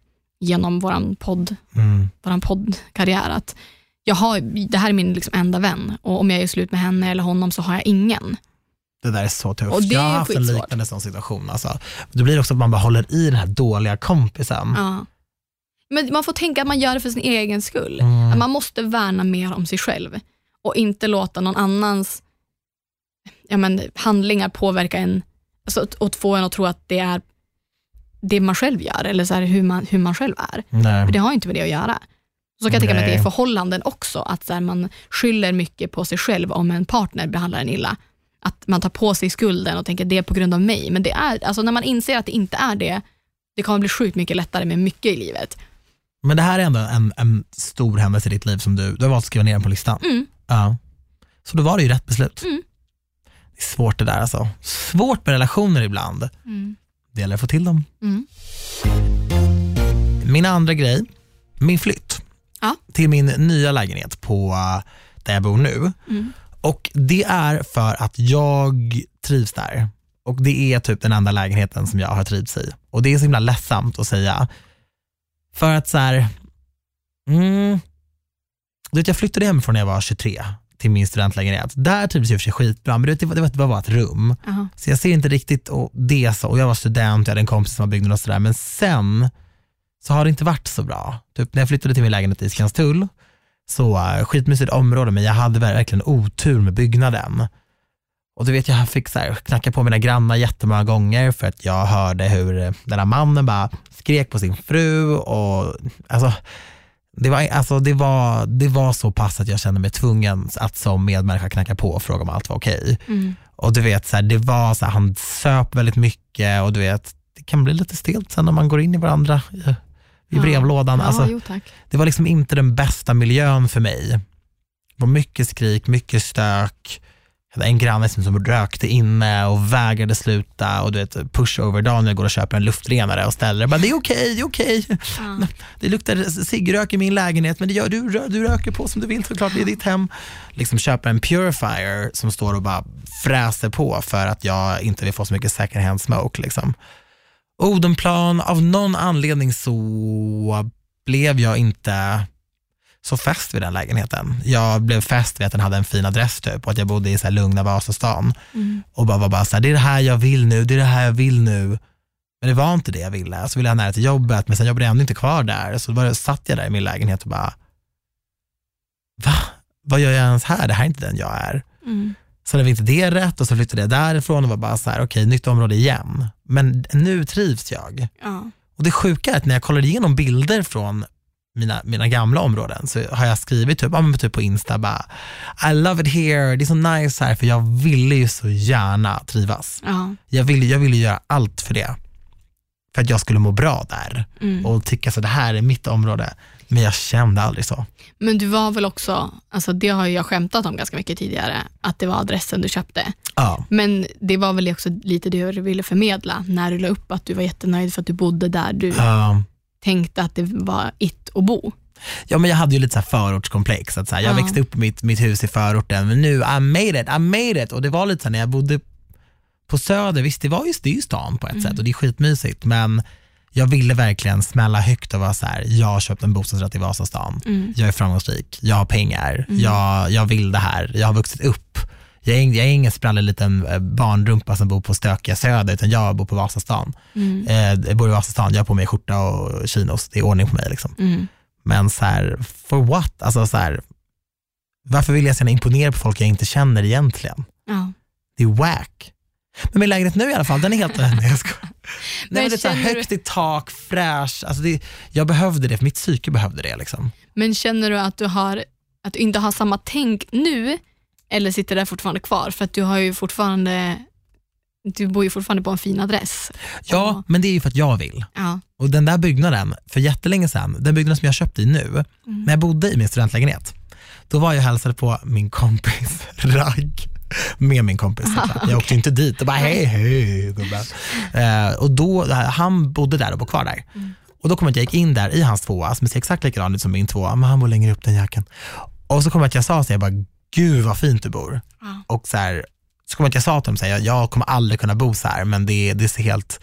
genom vår podd, Mm. våran poddkarriär, att jag har, det här är min liksom enda vän och om jag är slut med henne eller honom så har jag ingen. Det där är så tufft. Och det jag har är haft en liknande sån situation. Alltså. Det blir också att man bara håller i den här dåliga kompisen. Ja. Men man får tänka att man gör det för sin egen skull. Mm. Att man måste värna mer om sig själv och inte låta någon annans ja, men, handlingar påverka en alltså, och få en att tro att det är det man själv gör eller så här, hur, man, hur man själv är. Nej. För det har inte med det att göra. Så kan jag tänka mig att det är förhållanden också, att så här, man skyller mycket på sig själv om en partner behandlar en illa. Att man tar på sig skulden och tänker att det är på grund av mig. Men det är, alltså när man inser att det inte är det, det kommer bli sjukt mycket lättare med mycket i livet. Men det här är ändå en, en stor händelse i ditt liv som du, du har valt att skriva ner den på listan. Mm. Ja. Så då var det ju rätt beslut. Mm. Det är svårt det där alltså. Svårt med relationer ibland. Mm. Det gäller att få till dem. Mm. Min andra grej, min flytt Ja. till min nya lägenhet på eh, där jag bor nu. Mm. Och det är för att jag trivs där. Och det är typ den enda lägenheten som jag har trivts i. Och det är så himla ledsamt att säga. För att så här, mm, du vet, jag flyttade hemifrån när jag var 23 till min studentlägenhet. Där trivdes jag i och för sig skitbra, men det, var, det var- bara ett rum. Aha. Så jag ser inte riktigt och det så, och jag var student, jag hade en kompis som var byggd och sådär, men sen så har det inte varit så bra. Typ när jag flyttade till min lägenhet i Skanstull, så uh, skitmysigt område, men jag hade verkligen otur med byggnaden. Och du vet, jag fick så här, knacka på mina grannar jättemånga gånger för att jag hörde hur den här mannen bara skrek på sin fru och alltså, det var, alltså det, var, det var så pass att jag kände mig tvungen att som medmänniska knacka på och fråga om allt var okej. Mm. Och du vet, så här, det var så här, han söp väldigt mycket och du vet, det kan bli lite stelt sen när man går in i varandra i, i Ja. brevlådan. Ja, Alltså, jo det var liksom inte den bästa miljön för mig. Det var mycket skrik, mycket stök. En granne som, rökte inne och vägrade sluta och du vet pushover-dagen när jag går och köper en luftrenare och ställer bara, det är okej, det är okej. Ja. Det luktar ciggrök i min lägenhet men det gör du, du röker på som du vill såklart, det är ditt hem. Liksom köpa en purifier som står och bara fräser på för att jag inte vill få så mycket second hand smoke. Liksom. Odenplan, av någon anledning så blev jag inte så fäst vid den lägenheten. Jag blev fäst vid att den hade en fin adress typ och att jag bodde i så här lugna Vasastan Mm. och bara var bara så här, det är det här jag vill nu, det är det här jag vill nu. Men det var inte det jag ville. Så ville jag nära till jobbet, men sen jobbade jag ändå inte kvar där. Så bara satt jag där i min lägenhet och bara, va? Vad gör jag ens här? Det här är inte den jag är. Mm. Så det var inte det rätt och så flyttade jag därifrån och var bara så här, okej, nytt område igen. Men nu trivs jag. Ja. Och det sjuka är att när jag kollade igenom bilder från mina, mina gamla områden så har jag skrivit typ, ja, typ på Insta bara, I love it here, det är så nice här, för jag ville ju så gärna trivas. Ja. Jag ville, jag ville göra allt för det. För att jag skulle må bra där Mm. och tycka så det här är mitt område. Men jag kände aldrig så. Men du var väl också, alltså det har jag skämtat om ganska mycket tidigare, att det var adressen du köpte. Ja, Men det var väl också lite det du ville förmedla när du la upp att du var jättenöjd för att du bodde där du ja. Tänkte att det var it att bo. ja men jag hade ju lite så här förortskomplex. Att så här, jag Ja. växte upp i mitt, mitt hus i förorten, men nu I made it, I made it. Och det var lite så här, när jag bodde på Söder, visst det var ju, det är ju stan på ett sätt och det är skitmysigt, men jag ville verkligen smälla högt och vara så här, jag har köpt en bostadsrätt i Vasastan. Mm. jag är framgångsrik, jag har pengar, jag, jag vill det här, jag har vuxit upp. Jag är, jag är ingen sprallig liten eh, barnrumpa som bor på stökiga Söder, utan jag bor på Vasastan. Mm. Eh, jag bor i Vasastan, jag har på mig skjorta och chinos, det är ordning på mig. Liksom. Mm. Men så här, for what? Alltså så här, varför vill jag sen imponera på folk jag inte känner egentligen? Ja. Det är wack. Men min lägenhet nu i alla fall, den är helt... Nej, jag skojar. Nej, men det är du- högt i tak, fräsch. Alltså det, jag behövde det, för mitt psyke behövde det. Liksom. Men känner du att du, har, att du inte har samma tänk nu eller sitter där fortfarande kvar? För att du har ju fortfarande du bor ju fortfarande på en fin adress. Ja, Och- men det är ju för att jag vill. Ja. Och den där byggnaden, för jättelänge sedan, den byggnaden som jag köpte i nu, när jag bodde i min studentlägenhet, då var jag och hälsade på min kompis Ragg, med min kompis såklart. Jag åkte inte dit och bara hej hej gubben. Eh, och då, han bodde där och bor kvar där. Och då kom jag att jag gick in där i hans tvåa som ser exakt likadan ut som min tvåa, men han bor längre upp den jäkeln. Och så kommer jag att jag sa så jag bara, gud vad fint du bor. Ja. Och så, här, så kommer jag att jag sa till dem, så här, jag, jag kommer aldrig kunna bo så här, men det, det ser helt,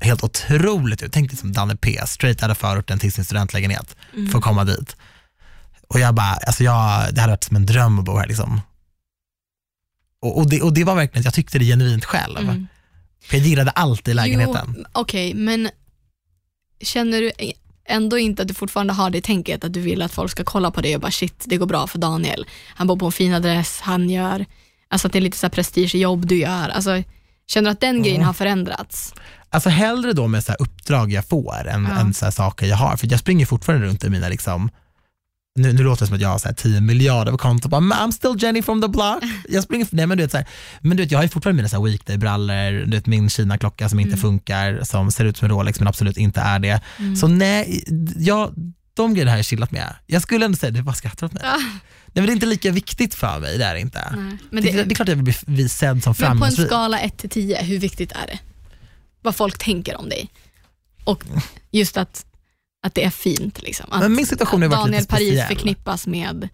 helt otroligt ut. Tänk dig som Danne P, straight out of förorten till sin studentlägenhet, för att komma dit. Och jag bara, alltså jag, det hade varit som en dröm att bo här liksom. Och, och, det, och det var verkligen, jag tyckte det genuint själv. Mm. För jag gillade allt i lägenheten. Okej, men känner du ändå inte att du fortfarande har det tänket att du vill att folk ska kolla på dig och bara shit, det går bra för Daniel. Han bor på en fin adress, han gör, alltså att det är lite så här prestigejobb du gör. Alltså, känner du att den grejen har förändrats? Alltså hellre då med så här uppdrag jag får än, Ja. än så saker jag har. För jag springer fortfarande runt i mina, liksom, nu, nu låter det som att jag har så här 10 miljarder på kontot, bara, "Men I'm still Jenny from the block. Jag springer, nej men du vet, så här, men du vet jag har ju fortfarande mina weekday-brallor, du vet min Kina-klocka som inte funkar, som ser ut som en Rolex men absolut inte är det. Så nej, jag, de grejerna har jag chillat med. Jag skulle ändå säga, du bara skrattar åt mig. Ja. Nej, men det är inte lika viktigt för mig, det är inte. Nej, men det, det- det är klart jag vill bli, sedd som Men på en framgångsrik. skala 1 till 10, hur viktigt är det? Vad folk tänker om dig. Och just att, att det är fint. Liksom. Att, Men min situation lite Daniel Paris speciell. förknippas med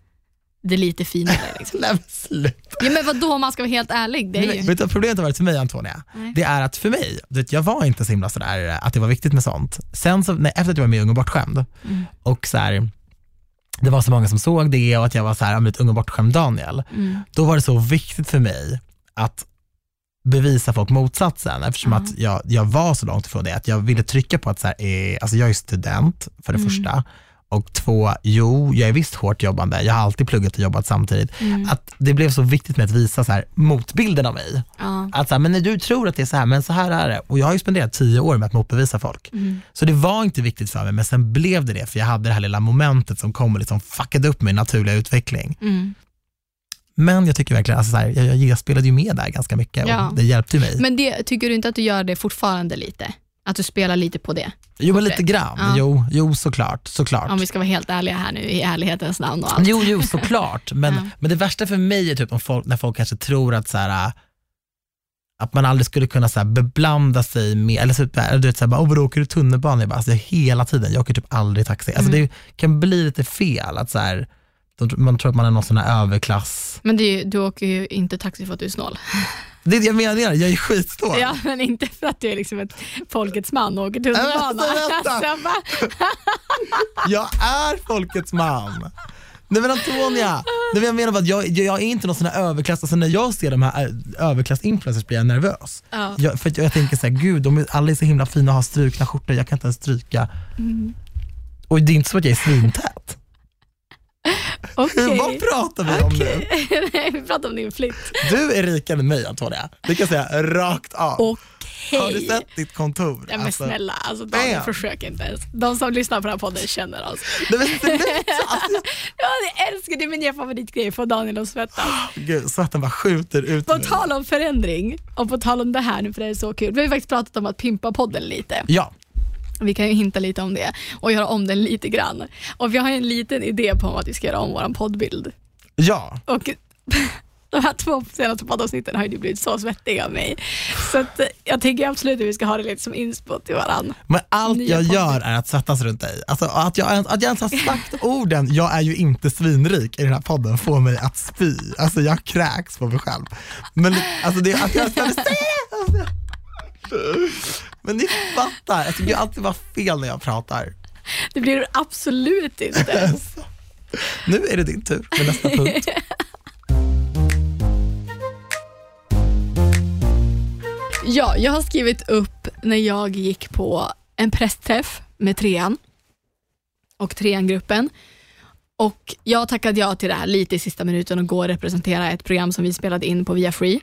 det lite finare. Liksom. Nej, men sluta. Ja, men vadå om man ska vara helt ärlig? Det är Men, ju... vad problemet har varit för mig Antonia? Nej. Det är att för mig, vet, jag var inte så himla sådär att det var viktigt med sånt. Sen så, nej, efter att jag var med i Ung och bortskämd Mm. och så här, det var så många som såg det och att jag var så här, men ett Ung och bortskämd Daniel, Mm. då var det så viktigt för mig att bevisa folk motsatsen eftersom Ja. att jag, jag var så långt ifrån det att jag ville trycka på att så här, eh, alltså jag är student för det Mm. första och två, jo jag är visst hårt jobbande, jag har alltid pluggat och jobbat samtidigt. Mm. Att det blev så viktigt med att visa så här, motbilden av mig. Ja. Att så här, men när du tror att det är så här, men så här är det. Och jag har ju spenderat tio år med att motbevisa folk. Mm. Så det var inte viktigt för mig, men sen blev det det, för jag hade det här lilla momentet som kom och liksom fuckade upp min naturliga utveckling. Mm. Men jag tycker verkligen, alltså så här, jag, jag, spelade ju med där ganska mycket Ja. och det hjälpte mig. Men det, tycker du inte att du gör det fortfarande lite? Att du spelar lite på det? jo, men lite grann. Ja. Jo, jo, såklart. såklart. Om vi ska vara helt ärliga här nu i ärlighetens namn och allt. Jo, jo, såklart. Men, Ja. men det värsta för mig är typ om folk, när folk kanske tror att så här, att man aldrig skulle kunna så här, beblanda sig med, eller så, eller du vet, så här, bara, oh, vadå, åker du tunnelbana? Jag bara, alltså, hela tiden, jag åker typ aldrig taxi. Alltså, Mm. Det kan bli lite fel, att så här, man tror att man är någon sån här överklass. Men ju- du åker ju inte taxi för att du är snål. Det är det jag menar, jag är skitsnål. Ja, men inte för att du är liksom ett folkets man och åker tunnelbana. Alltså. Alltså? Jag är folkets man. Nej men Antonia, nej, jag menar bara att jag, jag, är inte någon sån här överklass, alltså när jag ser de här äh, överklass-influencers blir jag nervös. Ja. Jag, för att jag, jag tänker så här, gud de är, alla är så himla fina och har strukna skjortor, jag kan inte ens stryka. Mm. Och det är inte så att jag är svintät. Okej. Vad pratar vi om nu? Nej, vi pratar om din flytt. Du är rikare än mig Antonia, det kan jag säga rakt av. Okej. Har du sett ditt kontor? Ja, men Alltså, snälla, alltså, Daniel, försök inte ens. De som lyssnar på den här podden känner oss. Nej, men sluta, alltså, Ja, jag älskar det, min nya favoritgrej, få Daniel att svettas. gud, svetten bara skjuter ut På tal om förändring och på tal om det här nu, för det är så kul. Vi har ju faktiskt pratat om att pimpa podden lite. Ja, Vi kan ju hinta lite om det och göra om den lite grann. Och vi har en liten idé på att vi ska göra om vår poddbild. ja. Och de här två senaste poddavsnitten har ju blivit så svettiga av mig. Så att, jag tänker absolut att vi ska ha det lite som inspo till varann. Men allt jag podden. gör är att svettas runt dig. Alltså, att, jag, att jag ens har sagt orden, jag är ju inte svinrik i den här podden, får mig att spy. Alltså jag kräks på mig själv. Men alltså, det, att jag det! Alltså, Men ni fattar, jag tycker alltid var fel när jag pratar. Det blir det absolut inte. Nu är det din tur med nästa punkt. Ja, jag har skrivit upp när jag gick på en pressträff med trean och trean-gruppen. Och jag tackade ja till det här lite i sista minuten och gå och representera ett program som vi spelade in på Via Free.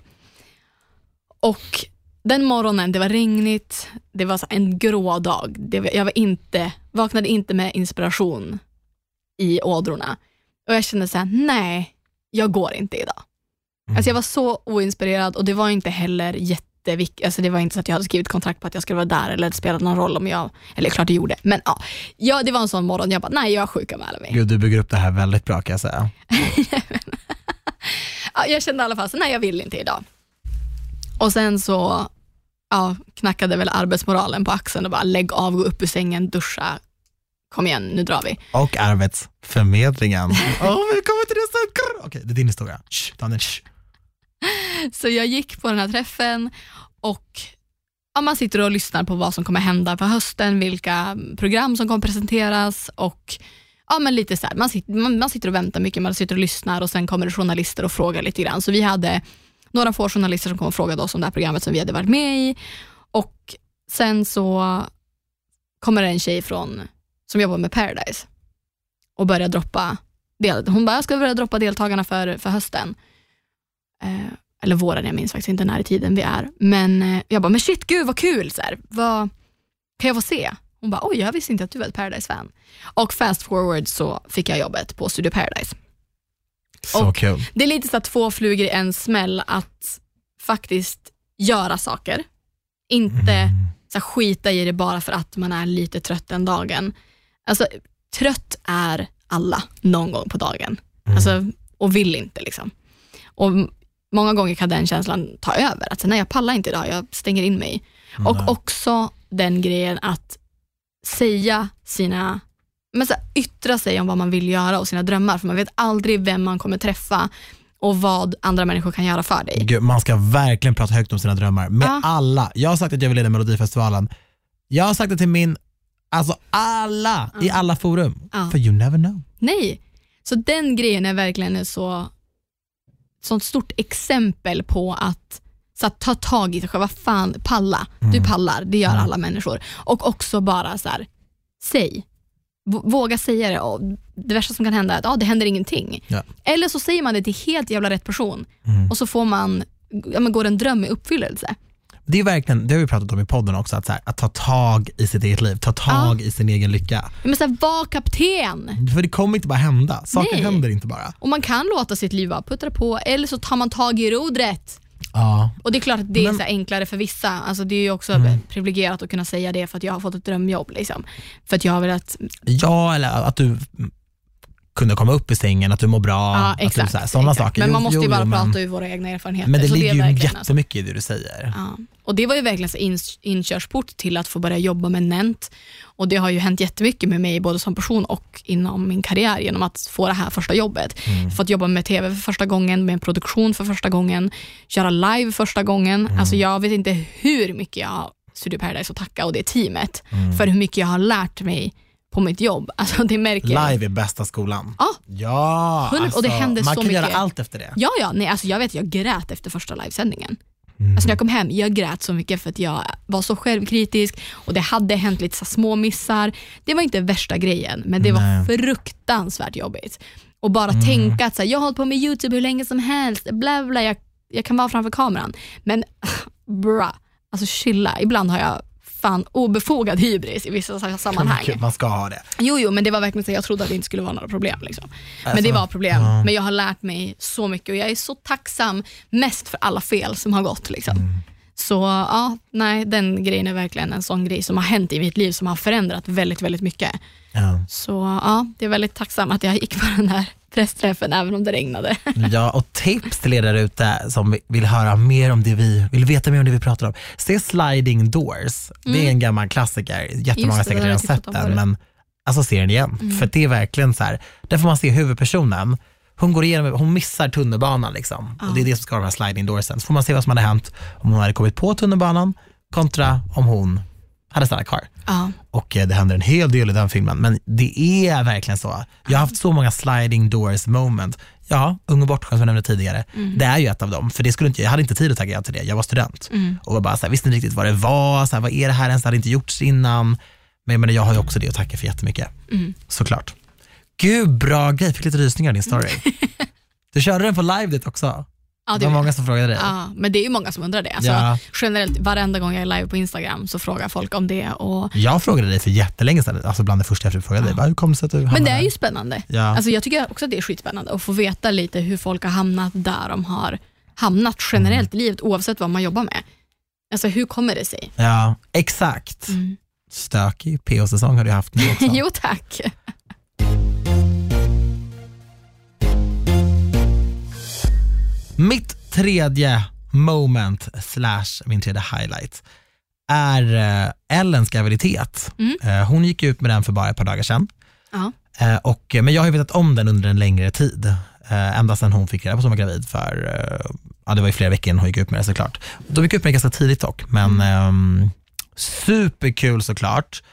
Och den morgonen, det var regnigt, det var en grå dag. Det jag var inte, vaknade inte med inspiration i ådrorna. Och jag kände så här, nej, jag går inte idag. Alltså jag var så oinspirerad och det var inte heller jätteviktigt, alltså det var inte så att jag hade skrivit kontrakt på att jag skulle vara där eller det spelade någon roll om jag, eller klart det gjorde, men ja, ja det var en sån morgon, jag bara nej jag sjukanmäler mig. Gud, du bygger upp det här väldigt bra kan jag säga. Ja, jag kände i alla fall så nej jag vill inte idag. Och sen så ja, knackade väl arbetsmoralen på axeln och bara lägg av, gå upp ur sängen, duscha, kom igen, nu drar vi. Och Arbetsförmedlingen. Oh, vi kommer till det. Okej, det är din historia. Shh, Daniel, shh. Så jag gick på den här träffen och ja, man sitter och lyssnar på vad som kommer hända på hösten, vilka program som kommer presenteras och ja, men lite så här, man, sitter, man, man sitter och väntar mycket, man sitter och lyssnar och sen kommer det journalister och frågar lite grann. Så vi hade några få journalister som kom och frågade oss om det här programmet som vi hade varit med i och sen så kommer det en tjej från, som jobbar med Paradise och börjar droppa, del, hon bara, jag ska börja droppa deltagarna för, för hösten. Eh, eller våren, jag minns faktiskt inte när i tiden vi är. Men eh, jag bara, men shit gud vad kul, så här, vad, kan jag få se? Hon bara, oj jag visste inte att du var ett Paradise-fan. Och fast forward så fick jag jobbet på Studio Paradise. Så Och- kul. Det är lite så att två flugor i en smäll att faktiskt göra saker. Inte Mm. så skita i det bara för att man är lite trött den dagen. Alltså, trött är alla någon gång på dagen. Mm. Alltså, och vill inte. liksom. Och Många gånger kan den känslan ta över. Att nej, jag pallar inte idag, jag stänger in mig. Och Nej. också den grejen att säga sina, men så här, yttra sig om vad man vill göra och sina drömmar. För man vet aldrig vem man kommer träffa och vad andra människor kan göra för dig. Gud, man ska verkligen prata högt om sina drömmar med Ja. alla. Jag har sagt att jag vill leda Melodifestivalen. Jag har sagt det till min, alltså alla i alla forum. Ja. För you never know. Nej, så den grejen är verkligen så sånt stort exempel på att, så att ta tag i sig själv. Vad fan, palla. Du pallar, det gör alla människor. Och också bara så här, säg. Våga säga det. Och det värsta som kan hända är att ah, det händer ingenting. Ja. Eller så säger man det till helt jävla rätt person Mm. och så får man, ja, men går en dröm i uppfyllelse. Det är verkligen, det har vi pratat om i podden också, att, här, att ta tag i sitt eget liv, ta tag i sin egen lycka. Ja, Men så här, var kapten. För det kommer inte bara hända, saker Nej. händer inte bara. Och man kan låta sitt liv bara puttra på eller så tar man tag i rodret. Ja. Och det är klart att det är Men- så enklare för vissa. Alltså det är ju också Mm. privilegierat att kunna säga det för att jag har fått ett drömjobb. Liksom. För att jag har velat, ja, eller att du kunde komma upp i sängen, att du mår bra, ja exakt. så här, sådana exakt. saker. Men man måste ju jo, bara jo, prata men, ur våra egna erfarenheter. men det ligger är ju verkligen, alltså. jättemycket i det du säger. Ja. Och Det var ju verkligen så in, inkörsport till att få börja jobba med Nent. Och Det har ju hänt jättemycket med mig, både som person och inom min karriär, genom att få det här första jobbet. Mm. Fått jobba med TV för första gången, med en produktion för första gången, köra live första gången. Mm. Alltså jag vet inte hur mycket jag har Studio Paradise att tacka och det teamet Mm. för hur mycket jag har lärt mig på mitt jobb. Alltså det märker jag. Live är bästa skolan. Ja. Ja, Hundra- och det händer man så kan göra mycket. allt efter det. Ja, ja, nej, alltså jag vet, jag grät efter första livesändningen. Mm. Alltså när jag kom hem, jag grät så mycket för att jag var så självkritisk och det hade hänt lite så små missar. Det var inte värsta grejen, men det var Nej. Mm. fruktansvärt jobbigt. Och bara tänka att så här, jag har hållit på med YouTube hur länge som helst, bla bla, jag, jag kan vara framför kameran. Men bra, alltså chilla. Ibland har jag fan obefogad hybris i vissa sammanhang. Gud, Man ska ha det. Jo, jo, men det var verkligen så jag trodde att det inte skulle vara några problem. Liksom. Men Alltså, det var problem. ja. Men jag har lärt mig så mycket och jag är så tacksam mest för alla fel som har gått. Liksom. Mm. Så ja, nej, den grejen är verkligen en sån grej som har hänt i mitt liv som har förändrat väldigt, väldigt mycket. Ja. Så ja, det är väldigt tacksam att jag gick på den här pressträffen även om det regnade. Ja, och tips till er där ute som vill höra mer om det vi, vill veta mer om det vi pratar om. Se Sliding Doors, det är en gammal klassiker, jättemånga Mm. Har säkert redan sett den, men alltså se den igen. Mm. För det är verkligen så här, där får man se huvudpersonen, hon går igenom, hon missar tunnelbanan liksom. Och det är det som ska vara de här sliding doorsen. Så får man se vad som hade hänt om hon hade kommit på tunnelbanan kontra om hon hade stannat kvar. Ja, Och eh, det händer en hel del i den filmen, men det är verkligen så. Jag har haft så många sliding doors moment. Ja, Ung och bortskämd som jag nämnde tidigare, det är ju ett av dem. För det skulle inte, jag hade inte tid att tacka ja till det, jag var student. Och var bara så här, visste inte riktigt vad det var, så här, vad är det här ens, det hade inte gjorts innan. Men jag, menar, jag har ju också det att tacka för jättemycket, såklart. Gud, bra grej, fick lite rysningar i din story. Du körde den på live dit också. Ja, Det var många som frågade dig. Ja, men det är ju många som undrar det. Alltså, Ja. Generellt, varenda gång jag är live på Instagram så frågar folk om det. Och, Jag frågade dig för jättelänge sedan, alltså bland det första jag frågade dig, bara, hur kom det sig att du men det är ju spännande. Ja. Alltså jag tycker också att det är skitspännande att få veta lite hur folk har hamnat där de har hamnat generellt Mm. i livet oavsett vad man jobbar med. Alltså hur kommer det sig? Ja, exakt. Stökig PO-säsong har du haft nu också. jo tack. Mitt tredje moment slash min tredje highlight är eh, Ellens graviditet. Mm. Eh, hon gick ut med den för bara ett par dagar sedan. Ja. Eh, och, men jag har vetat om den under en längre tid. Ända sedan hon fick reda på att hon var gravid för, ja det var ju flera veckor innan hon gick ut med det såklart. De gick ut med det ganska tidigt dock, men ehm, superkul såklart.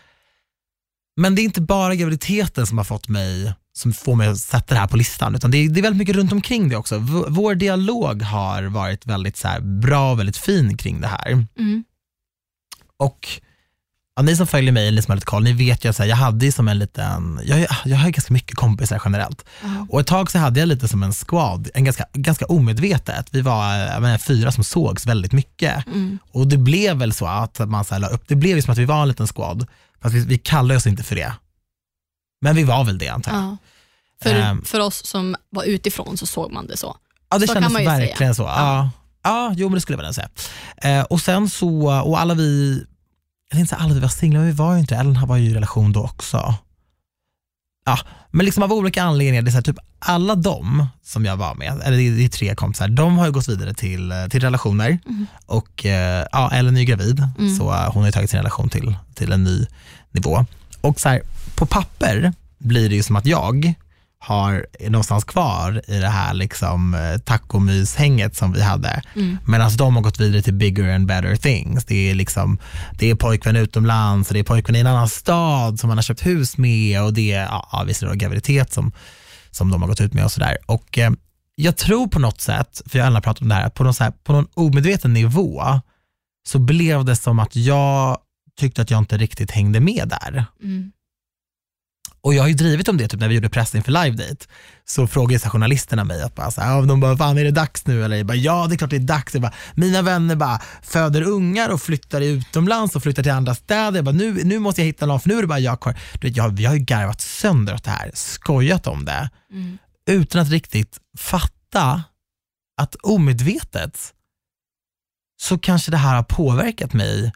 Men det är inte bara graviditeten som har fått mig, som får mig att sätta det här på listan, utan det är, det är väldigt mycket runt omkring det också. V- vår dialog har varit väldigt så bra och väldigt fin kring det här. Mm. Och ja, ni som följer mig, ni som har lite koll, ni vet ju att jag hade som en liten, jag, jag har ganska mycket kompisar generellt. Ja. Och ett tag så hade jag lite som en squad, en ganska, ganska omedvetet. Vi var menar, fyra som sågs väldigt mycket. Mm. Och det blev väl så att man så här, la upp, det blev ju som att vi var en liten squad, fast vi, vi kallade oss inte för det. Men vi var väl det antar jag. Ja. För, Ehm. för oss som var utifrån så såg man det så. Ja det Så kändes verkligen säga. så. Ja. Ja. jo men det skulle jag väl säga. Eh, och sen så, och alla vi, jag tänkte säga alla vi var singlar, men vi var ju inte, Ellen var ju i relation då också. Ja, men liksom av olika anledningar, det är så här, typ alla de som jag var med, eller det är, tre kompisar, de har ju gått vidare till, till relationer Mm. och eh, ja, Ellen är ju gravid Mm. så hon har ju tagit sin relation till, till en ny nivå. Och så här, på papper blir det ju som att jag har någonstans kvar i det här liksom, eh, tacomyshänget som vi hade. Mm. Medan de har gått vidare till bigger and better things. Det är, liksom, det är pojkvän utomlands och det är pojkvän i en annan stad som man har köpt hus med och det är ja, då graviditet som, som de har gått ut med och sådär. Och eh, jag tror på något sätt, för jag har alla pratat om det här, på någon, så här, på någon omedveten nivå så blev det som att jag tyckte att jag inte riktigt hängde med där. Mm. Och jag har ju drivit om det typ när vi gjorde press inför live date. Så frågade så journalisterna mig, att bara, så här, de bara, fan är det dags nu? Eller jag bara, ja det är klart det är dags. Jag bara, mina vänner bara föder ungar och flyttar utomlands och flyttar till andra städer. Jag bara, nu, nu måste jag hitta någon, för nu är det bara jag kvar. Du vet, jag, vi har ju garvat sönder åt det här, skojat om det, Mm. utan att riktigt fatta att omedvetet så kanske det här har påverkat mig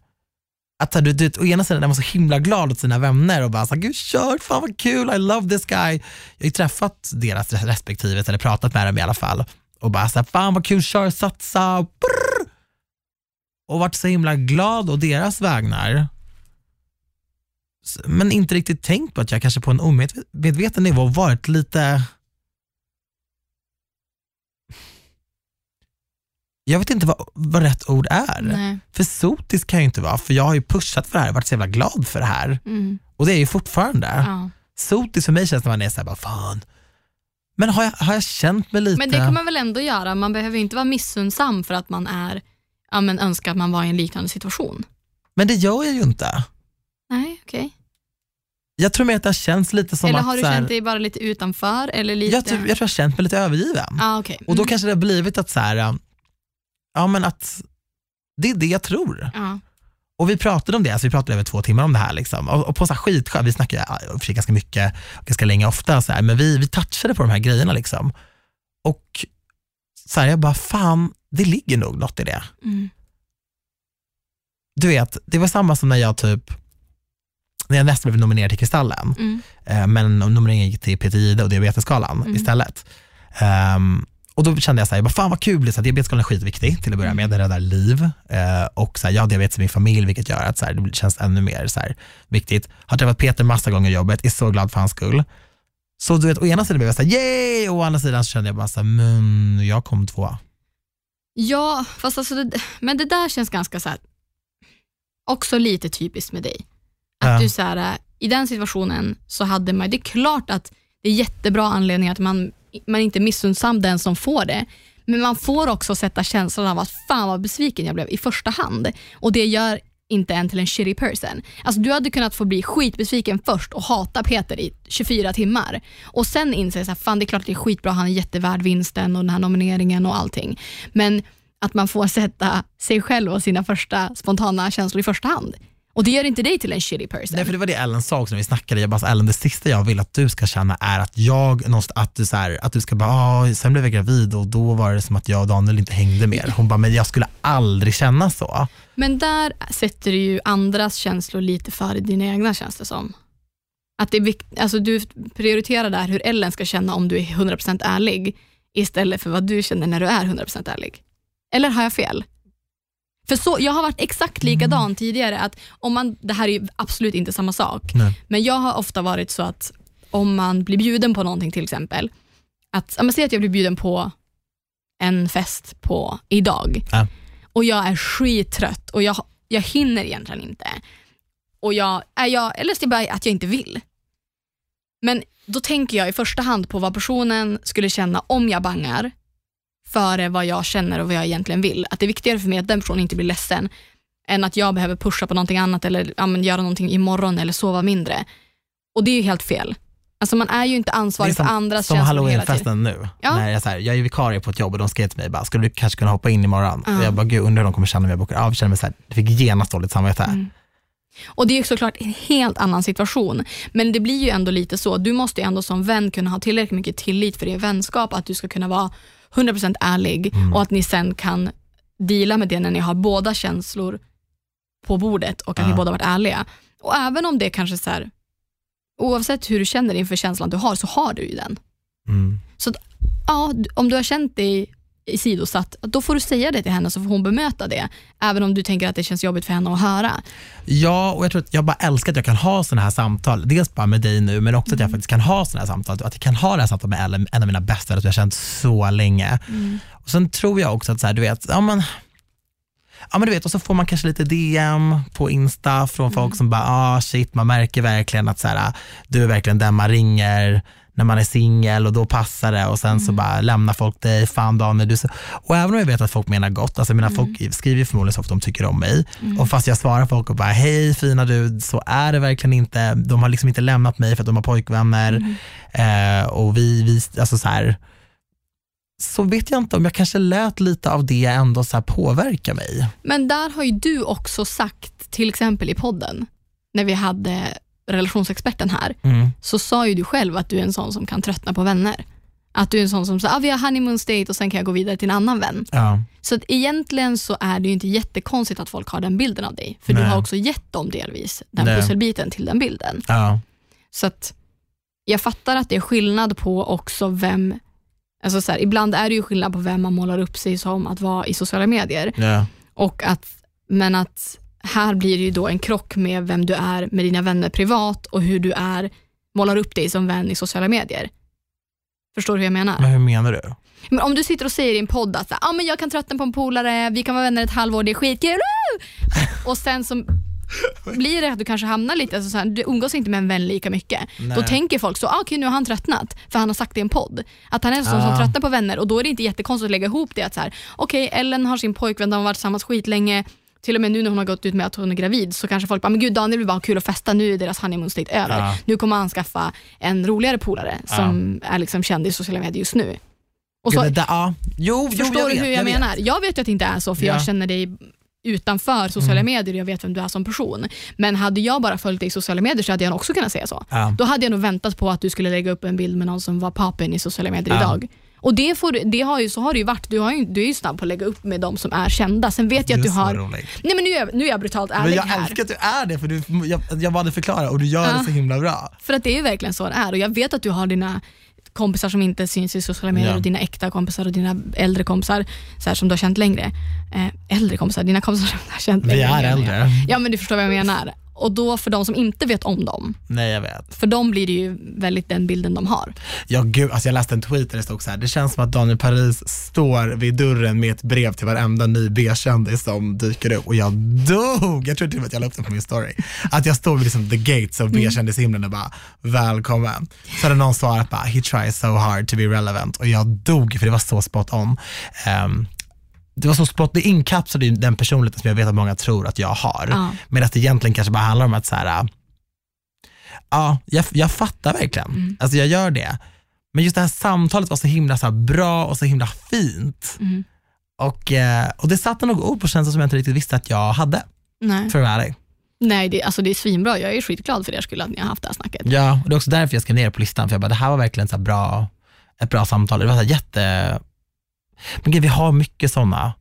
att du, du, å ena sidan är man så himla glad åt sina vänner och bara så här, gud kör, fan vad kul, I love this guy. Jag har ju träffat deras respektive, eller pratat med dem i alla fall och bara så här, fan vad kul, kör, satsa, brrr. och varit så himla glad å deras vägnar. Men inte riktigt tänkt på att jag kanske på en omedveten nivå varit lite jag vet inte vad, vad rätt ord är. Nej. För sotisk kan jag ju inte vara, för jag har ju pushat för det här, varit så jävla glad för det här. Mm. Och det är ju fortfarande. Ja. Sotis för mig känns när man är såhär, bara fan. Men har jag, har jag känt mig lite... Men det kan man väl ändå göra? Man behöver inte vara missunnsam för att man är, ja, men önskar att man var i en liknande situation. Men det gör jag ju inte. Nej, okej. Jag tror mer att det har känts lite som Eller att... har du här, känt dig bara lite utanför? Eller lite... jag, tror, jag tror jag har känt mig lite övergiven. ah, okej. Och då Mm. kanske det har blivit att så här, ja men att det är det jag tror. Ja. Och vi pratade om det, alltså vi pratade över två timmar om det här. Liksom. Och, och på så här skitskönt, vi ja, och för ganska mycket, ganska länge ofta, så här, men vi, vi touchade på de här grejerna. Liksom. Och så här, jag bara, fan, det ligger nog något i det. Mm. Du vet, det var samma som när jag typ, när jag nästan blev nominerad till Kristallen, Mm. eh, men nomineringen gick till Jihde och Diabetesgalan Mm. istället. Ehm, och då kände jag så här, bara, fan vad kul, så här, diabetesgalan är skitviktig till att börja med, den räddar liv. Eh, och så här, jag har diabetes i min familj vilket gör att så här, det känns ännu mer så här, viktigt. Har träffat Peter massa gånger i jobbet, är så glad för hans skull. Så du vet, å ena sidan blev jag såhär yay, och å andra sidan så kände jag bara såhär, men jag kom tvåa. Ja, fast alltså det, men det där känns ganska så här, också lite typiskt med dig. Att Ja. du så här, äh, I den situationen så hade man, det är klart att det är jättebra anledning att man, man är inte missundsam missunnsam den som får det. Men man får också sätta känslan av att fan vad besviken jag blev i första hand. Och det gör inte en till en shitty person. Alltså du hade kunnat få bli skitbesviken först och hata Peter i 24 timmar. Och sen inse att fan det är klart att det är skitbra, han är jättevärd vinsten och den här nomineringen och allting. Men att man får sätta sig själv och sina första spontana känslor i första hand. Och det gör inte dig till en shitty person. Nej för det var det Ellen sa också när vi snackade, jag bara så, Ellen det sista jag vill att du ska känna är att jag, någonstans- att du, så här, att du ska bara, ah, sen blev jag gravid och då var det som att jag och Daniel inte hängde mer. Hon bara, men jag skulle aldrig känna så. Men där sätter du ju andras känslor lite före dina egna känns det som. Att det är vikt, alltså du prioriterar där hur Ellen ska känna om du är 100% ärlig istället för vad du känner när du är 100% ärlig. Eller har jag fel? För så, jag har varit exakt likadan tidigare. Att om man, det här är absolut inte samma sak, Nej. men jag har ofta varit så att om man blir bjuden på någonting till exempel, att, säg att jag blir bjuden på en fest på idag Ja. och jag är skittrött och jag, jag hinner egentligen inte. Och jag, är jag, eller så är det bara att jag inte vill. Men då tänker jag i första hand på vad personen skulle känna om jag bangar före vad jag känner och vad jag egentligen vill. Att det är viktigare för mig att den personen inte blir ledsen än att jag behöver pusha på någonting annat eller ja, göra någonting imorgon eller sova mindre. Och det är ju helt fel. Alltså man är ju inte ansvarig för andras som känslor hela tiden. halloweenfesten nu. Ja. När jag, så här, jag är vikarie på ett jobb och de skrev till mig, bara, skulle du kanske kunna hoppa in imorgon? Ja. Och jag bara, gud undrar hur de kommer känna om jag bokar av. Jag känner mig så här, jag fick genast dåligt samvete. Mm. Och det är ju såklart en helt annan situation. Men det blir ju ändå lite så, du måste ju ändå som vän kunna ha tillräckligt mycket tillit för er vänskap, att du ska kunna vara 100% ärlig Mm. och att ni sen kan deala med det när ni har båda känslor på bordet och att Ja. ni båda varit ärliga. Och även om det kanske så här, oavsett hur du känner inför känslan du har, så har du ju den. Mm. Ja, d- om du har känt dig sidosatt, då får du säga det till henne så får hon bemöta det. Även om du tänker att det känns jobbigt för henne att höra. Ja, och jag tror att jag bara älskar att jag kan ha sådana här samtal. Dels bara med dig nu, men också att jag Mm. faktiskt kan ha sådana här samtal. Att jag kan ha det här samtalet med Ellen, en av mina bästa som jag har känt så länge. Och Sen tror jag också att så här, du vet, ja men, ja men du vet, och så får man kanske lite DM på Insta från folk Mm. som bara, ah shit, man märker verkligen att så här, du är verkligen den man ringer när man är singel och då passar det och sen Mm. så bara lämnar folk dig, fan Daniel, du så... Och även om jag vet att folk menar gott, alltså menar, Mm. folk skriver förmodligen så att de tycker om mig och fast jag svarar folk och bara, hej fina du, så är det verkligen inte, de har liksom inte lämnat mig för att de har pojkvänner Mm. eh, och vi, vi alltså så här, så vet jag inte om jag kanske lät lite av det ändå så här påverka mig. Men där har ju du också sagt, till exempel i podden, när vi hade relationsexperten här, Mm. så sa ju du själv att du är en sån som kan tröttna på vänner. Att du är en sån som säger ah, vi har honeymoon state och sen kan jag gå vidare till en annan vän. Ja. Så att egentligen så är det ju inte jättekonstigt att folk har den bilden av dig. För du Nej. har också gett dem delvis den Nej. pusselbiten till den bilden. Ja. Så att jag fattar att det är skillnad på också vem, alltså så här, ibland är det ju skillnad på vem man målar upp sig som att vara i sociala medier. Ja. Och att, men att här blir det ju då en krock med vem du är med dina vänner privat och hur du är, målar upp dig som vän i sociala medier. Förstår du hur jag menar? Men hur menar du? Men om du sitter och säger i en podd att ah, men jag kan tröttna på en polare, vi kan vara vänner ett halvår, det är skitkul. woo!" Och sen så blir det att du kanske hamnar lite, alltså så här, du umgås inte med en vän lika mycket. Nej. Då tänker folk så, ah, okej nu har han tröttnat, för han har sagt det i en podd. Att han är en sån som Ah. tröttnar på vänner och då är det inte jättekonstigt att lägga ihop det att så här, okej Ellen har sin pojkvän, de har varit tillsammans skitlänge, till och med nu när hon har gått ut med att hon är gravid så kanske folk bara, men gud Daniel vill bara ha kul och festa, nu är deras honeymoon state över. Ja. Nu kommer han skaffa en roligare polare som är liksom känd i sociala medier just nu. Och så, Gud, det ja. Jo, jo, Förstår jag du vet, hur jag, vet. menar? Jag vet ju att det inte är så, för Ja. jag känner dig utanför sociala Mm. medier och jag vet vem du är som person. Men hade jag bara följt dig i sociala medier så hade jag också kunnat säga så. Ja. Då hade jag nog väntat på att du skulle lägga upp en bild med någon som var papen i sociala medier Ja. idag. Och det, får, det har ju, så har det ju varit. Du, har ju, du är ju snabb på att lägga upp med de som är kända. Sen vet jag att Du är har... rolig. Nej men nu är, jag, nu är jag brutalt Men ärlig jag här. älskar att du är det, för du, jag, jag bad dig förklara och du gör Ja. det så himla bra. För att det är ju verkligen så det är och jag vet att du har dina kompisar som inte syns i sociala medier Ja. och dina äkta kompisar och dina äldre kompisar så här, som du har känt längre. Eh, äldre kompisar, dina kompisar som du har känt Vi längre. är menar jag. äldre. Ja men du förstår vad jag menar. Och då för de som inte vet om dem, Nej, jag vet. för dem blir det ju väldigt den bilden de har. Ja gud, alltså jag läste en tweet där det stod så här, det känns som att Daniel Paris står vid dörren med ett brev till varenda ny B-kändis som dyker upp och jag dog. Jag tror till och med att jag la upp den på min story. Att jag står vid liksom the gates Mm. av B-kändishimlen och bara välkommen. Så hade någon svarat bara he tries so hard to be relevant och jag dog för det var så spot on. Ehm, det var så spot, det inkapslade ju den personligheten som jag vet att många tror att jag har. Ja. Men att det egentligen kanske bara handlar om att så här, ja, jag, jag fattar verkligen. Mm. Alltså jag gör det. Men just det här samtalet var så himla så bra och så himla fint. Mm. Och, eh, och det satte nog ord på känslor som jag inte riktigt visste att jag hade, Nej, för att vara ärlig. Nej det, alltså det är svinbra. Jag är skitglad för er skull att ni har haft det här snacket. Ja, och det är också därför jag skrev ner det på listan, för jag bara, det här var verkligen så bra, ett bra samtal. Det var så jätte... Men gud, vi har mycket sådana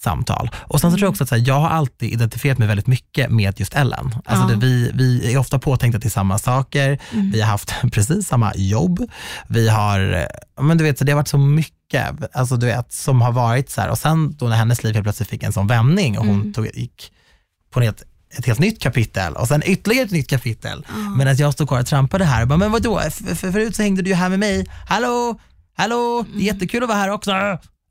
samtal. Och sen så tror jag också att här, jag har alltid identifierat mig väldigt mycket med just Ellen. Alltså Ja. det, vi, vi är ofta påtänkta till samma saker, Mm. vi har haft precis samma jobb, vi har, eh, men du vet, så det har varit så mycket alltså du vet, som har varit så här. och sen då när hennes liv helt plötsligt fick en sån vändning och hon Mm. tog, gick på ett, ett helt nytt kapitel och sen ytterligare ett nytt kapitel. Ja. Medan jag stod kvar och trampade här och bara, men vadå, för, förut så hängde du ju här med mig, hallå, hallå, är jättekul att vara här också,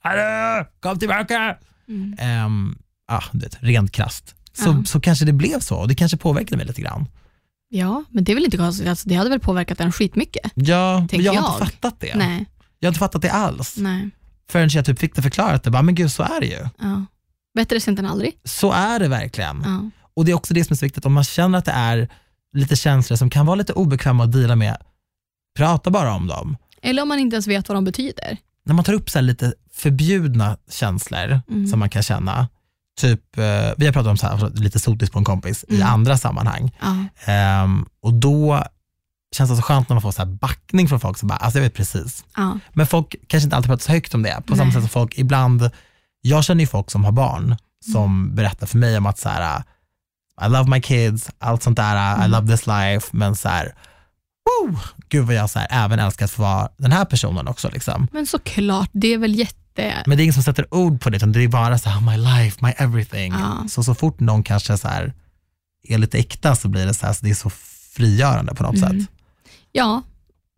hallå, kom tillbaka. Mm. Um, ah, du vet, rent krasst. Så, Ja. så kanske det blev så och det kanske påverkade mig lite grann. Ja, men det är väl inte konstigt. Alltså, det hade väl påverkat en skitmycket? Ja, men jag har jag. inte fattat det. Nej. Jag har inte fattat det alls. nej. Förrän jag typ fick det förklarat, det bara, men gud så är det ju. Ja. Bättre sent än aldrig. Så är det verkligen. Ja. Och det är också det som är så viktigt, om man känner att det är lite känslor som kan vara lite obekväma att dela med, prata bara om dem. Eller om man inte ens vet vad de betyder. När man tar upp så här lite förbjudna känslor Mm. som man kan känna, typ, eh, vi har pratat om så här, lite sotis på en kompis i Mm. andra sammanhang. Ja. Ehm, och då känns det så skönt när man får så här backning från folk som bara, alltså jag vet precis. Ja. Men folk kanske inte alltid pratar så högt om det, på samma Nej. sätt som folk ibland, jag känner ju folk som har barn som berättar för mig om att så här, I love my kids, allt sånt där, I Mm. love this life, men så här, woo, gud vad jag så här, även älskar att få vara den här personen också. Liksom. Men såklart, det är väl jätte... Men det är ingen som sätter ord på det, utan det är bara så här, my life, my everything. Ja. Så så fort någon kanske så här, är lite äkta så blir det så här, så det är så frigörande på något Mm. sätt. Ja,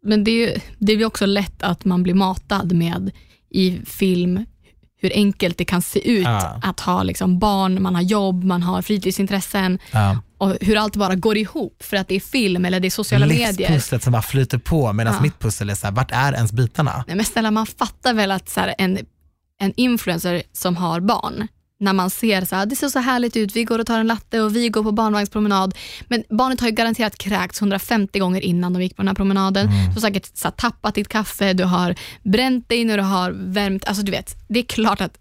men det är ju det är också lätt att man blir matad med i film hur enkelt det kan se ut Ja. att ha liksom barn, man har jobb, man har fritidsintressen Ja. och hur allt bara går ihop för att det är film eller det är sociala medier. Livspusslet som bara flyter på medan Ja. mitt pussel är så här, vart är ens bitarna? Nej, men snälla, man fattar väl att så här, en, en influencer som har barn, när man ser så här, det ser så härligt ut, vi går och tar en latte och vi går på barnvagnspromenad. Men barnet har ju garanterat kräkts 150 gånger innan de gick på den här promenaden. Du har säkert så här, tappat ditt kaffe, du har bränt dig när du har värmt. Alltså du vet, det är klart att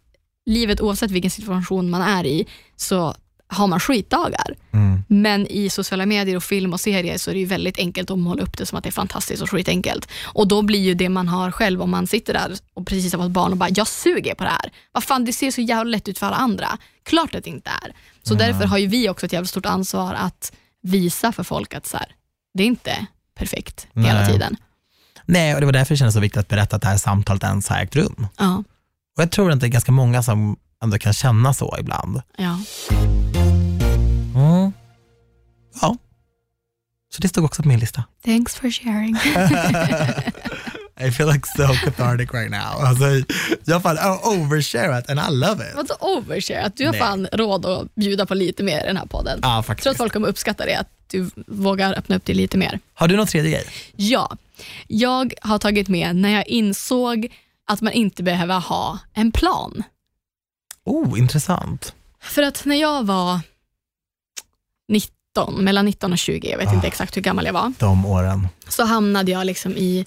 livet oavsett vilken situation man är i så har man skitdagar. Mm. Men i sociala medier och film och serier så är det ju väldigt enkelt att måla upp det som att det är fantastiskt och skitenkelt. Och då blir ju det man har själv om man sitter där och precis har fått barn och bara, jag suger på det här. Vad fan, det ser så jävla lätt ut för alla andra. Klart att det inte är. Så därför har ju vi också ett jävligt stort ansvar att visa för folk att så här, det är inte perfekt hela Nej. tiden. Nej, och det var därför det kändes så viktigt att berätta att det här samtalet ens har ägt rum. Ja, Och jag tror att det är ganska många som ändå kan känna så ibland. ja. Ja, så det stod också på min lista. Thanks for sharing. I feel like so cathartic right now. Alltså, jag har fan oversharat and I love it. Vadå overshare? Att du har Nej. fan råd att bjuda på lite mer i den här podden. Ja, Jag tror att faktiskt. folk kommer uppskatta det, att du vågar öppna upp dig lite mer. Har du någon tredje grej? Ja, jag har tagit med när jag insåg att man inte behöver ha en plan. Oh, intressant. För att när jag var 19, mellan 19 och 20, jag vet Ah. inte exakt hur gammal jag var, De åren. så hamnade jag liksom i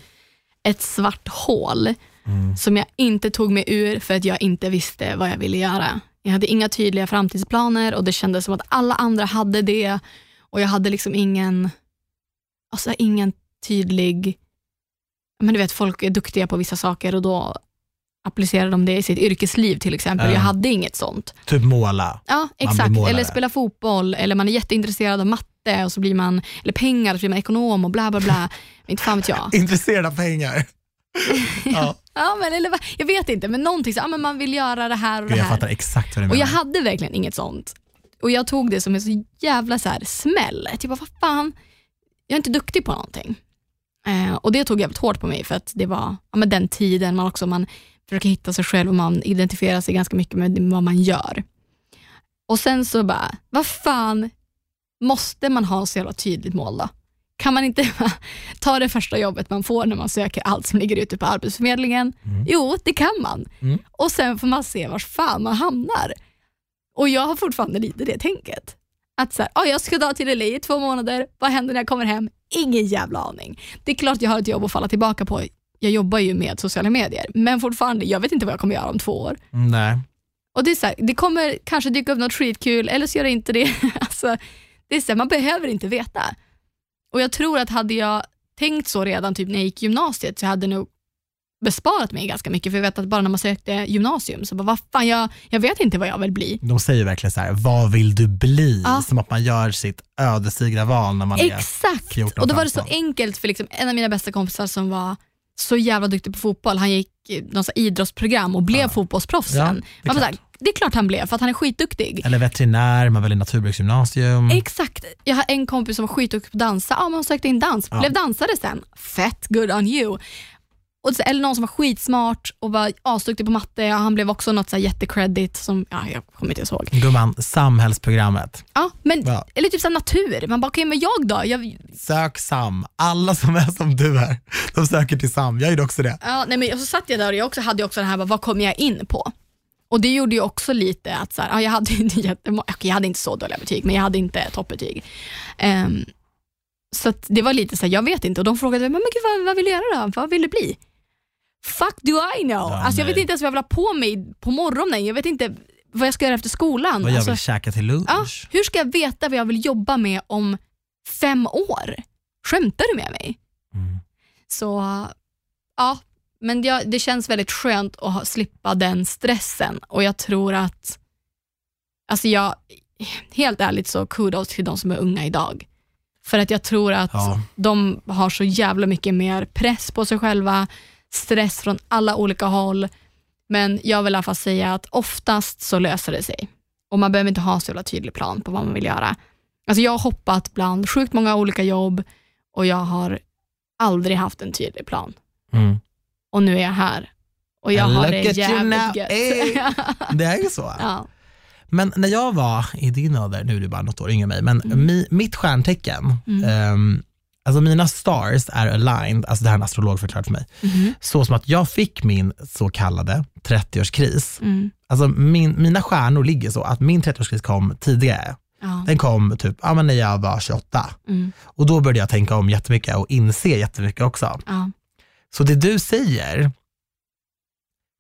ett svart hål Mm. som jag inte tog mig ur för att jag inte visste vad jag ville göra. Jag hade inga tydliga framtidsplaner och det kändes som att alla andra hade det och jag hade liksom ingen, alltså ingen tydlig, men du vet folk är duktiga på vissa saker och då applicerar de det i sitt yrkesliv till exempel. Ja. Jag hade inget sånt. Typ måla. Ja, exakt. Eller spela fotboll, eller man är jätteintresserad av matte och så blir man, eller pengar, så blir man ekonom och bla bla bla. inte fan vet jag. Intresserad av pengar. ja. Ja, men, eller, jag vet inte, men någonting så, ja, men man vill göra det här och det jag här. fattar exakt vad du Och menar. jag hade verkligen inget sånt. Och jag tog det som en så jävla så här smäll. Typ, vad fan, jag är inte duktig på någonting. Eh, och det tog jävligt hårt på mig för att det var ja, men den tiden man också man försöker hitta sig själv och man identifierar sig ganska mycket med vad man gör. Och sen så bara, vad fan, måste man ha så jävla tydligt mål då? Kan man inte ta det första jobbet man får när man söker allt som ligger ute på Arbetsförmedlingen? Mm. Jo, det kan man. Mm. Och sen får man se var fan man hamnar. Och jag har fortfarande lite det tänket. Att så här, "Ja, jag ska dra till LA i två månader, vad händer när jag kommer hem? Ingen jävla aning. Det är klart jag har ett jobb att falla tillbaka på. Jag jobbar ju med sociala medier, men fortfarande, jag vet inte vad jag kommer göra om två år. Nej. Och det är så här, det kommer kanske dyka upp något skitkul, eller så gör det inte det. alltså, det är så här, man behöver inte veta. Och jag tror att hade jag tänkt så redan typ när jag gick gymnasiet så hade jag nog besparat mig ganska mycket, för jag vet att bara när man sökte gymnasium så bara, vad fan, jag, jag vet inte vad jag vill bli. De säger verkligen så här, vad vill du bli? Ja. Som att man gör sitt ödesdigra val när man är Exakt! 14, och då var det så 15. enkelt för liksom, en av mina bästa kompisar som var så jävla duktig på fotboll, han gick någon idrottsprogram och blev Ja. fotbollsproffs Ja, sen. det är klart. här, det är klart han blev, för att han är skitduktig. Eller veterinär, man väljer naturbruksgymnasium. Exakt. Jag har en kompis som var skitduktig på att dansa. Ja, men hon sökte in dans, Ja. blev dansare sen. Fett good on you. Och så, eller någon som var skitsmart och var asduktig på matte. Ja, han blev också något så här jättecredit som, ja, jag kommer inte ihåg. Gumman, samhällsprogrammet. Ja, men, Ja. Eller typ så här natur. Man bara, okej men jag då? Jag, Sök SAM. Alla som är som du är, de söker till SAM. Jag gjorde också det. ja, nej, men, och så satt jag där och jag också hade också det här, bara, vad kommer jag in på? Och det gjorde ju också lite att så här, ja, jag hade inte jättemånga, jag hade inte så dåliga betyg, men jag hade inte toppbetyg. Ehm, så det var lite så här, jag vet inte. Och de frågade, men, men gud, vad, vad vill du göra då? Vad vill du bli? Fuck do I know? Ja, alltså, jag vet inte ens vad jag vill ha på mig på morgonen. Jag vet inte vad jag ska göra efter skolan. Vad jag Alltså, vill käka till lunch. ja, hur ska jag veta vad jag vill jobba med om fem år? Skämtar du med mig? Mm. Så ja, men jag, det känns väldigt skönt att ha, slippa den stressen och jag tror att, alltså jag, helt ärligt så kudos till de som är unga idag. För att jag tror att Ja. de har så jävla mycket mer press på sig själva, stress från alla olika håll. Men jag vill i alla fall säga att oftast så löser det sig. Och man behöver inte ha så jävla tydlig plan på vad man vill göra. Alltså jag har hoppat bland sjukt många olika jobb och jag har aldrig haft en tydlig plan. Mm. Och nu är jag här. Och jag har Look det jävligt gött. Hey. Det är ju så. ja. Men när jag var i din ålder, nu är du bara något år yngre än mig, men Mm. mi, mitt stjärntecken, Mm. ehm, alltså mina stars är aligned, alltså det här är en astrolog förklarat för mig, Mhm. så som att jag fick min så kallade 30-årskris. Mm. Alltså min, mina stjärnor ligger så att min 30-årskris kom tidigare. Ja. Den kom typ ja, men när jag var 28 Mm. och då började jag tänka om jättemycket och inse jättemycket också. Ja. Så det du säger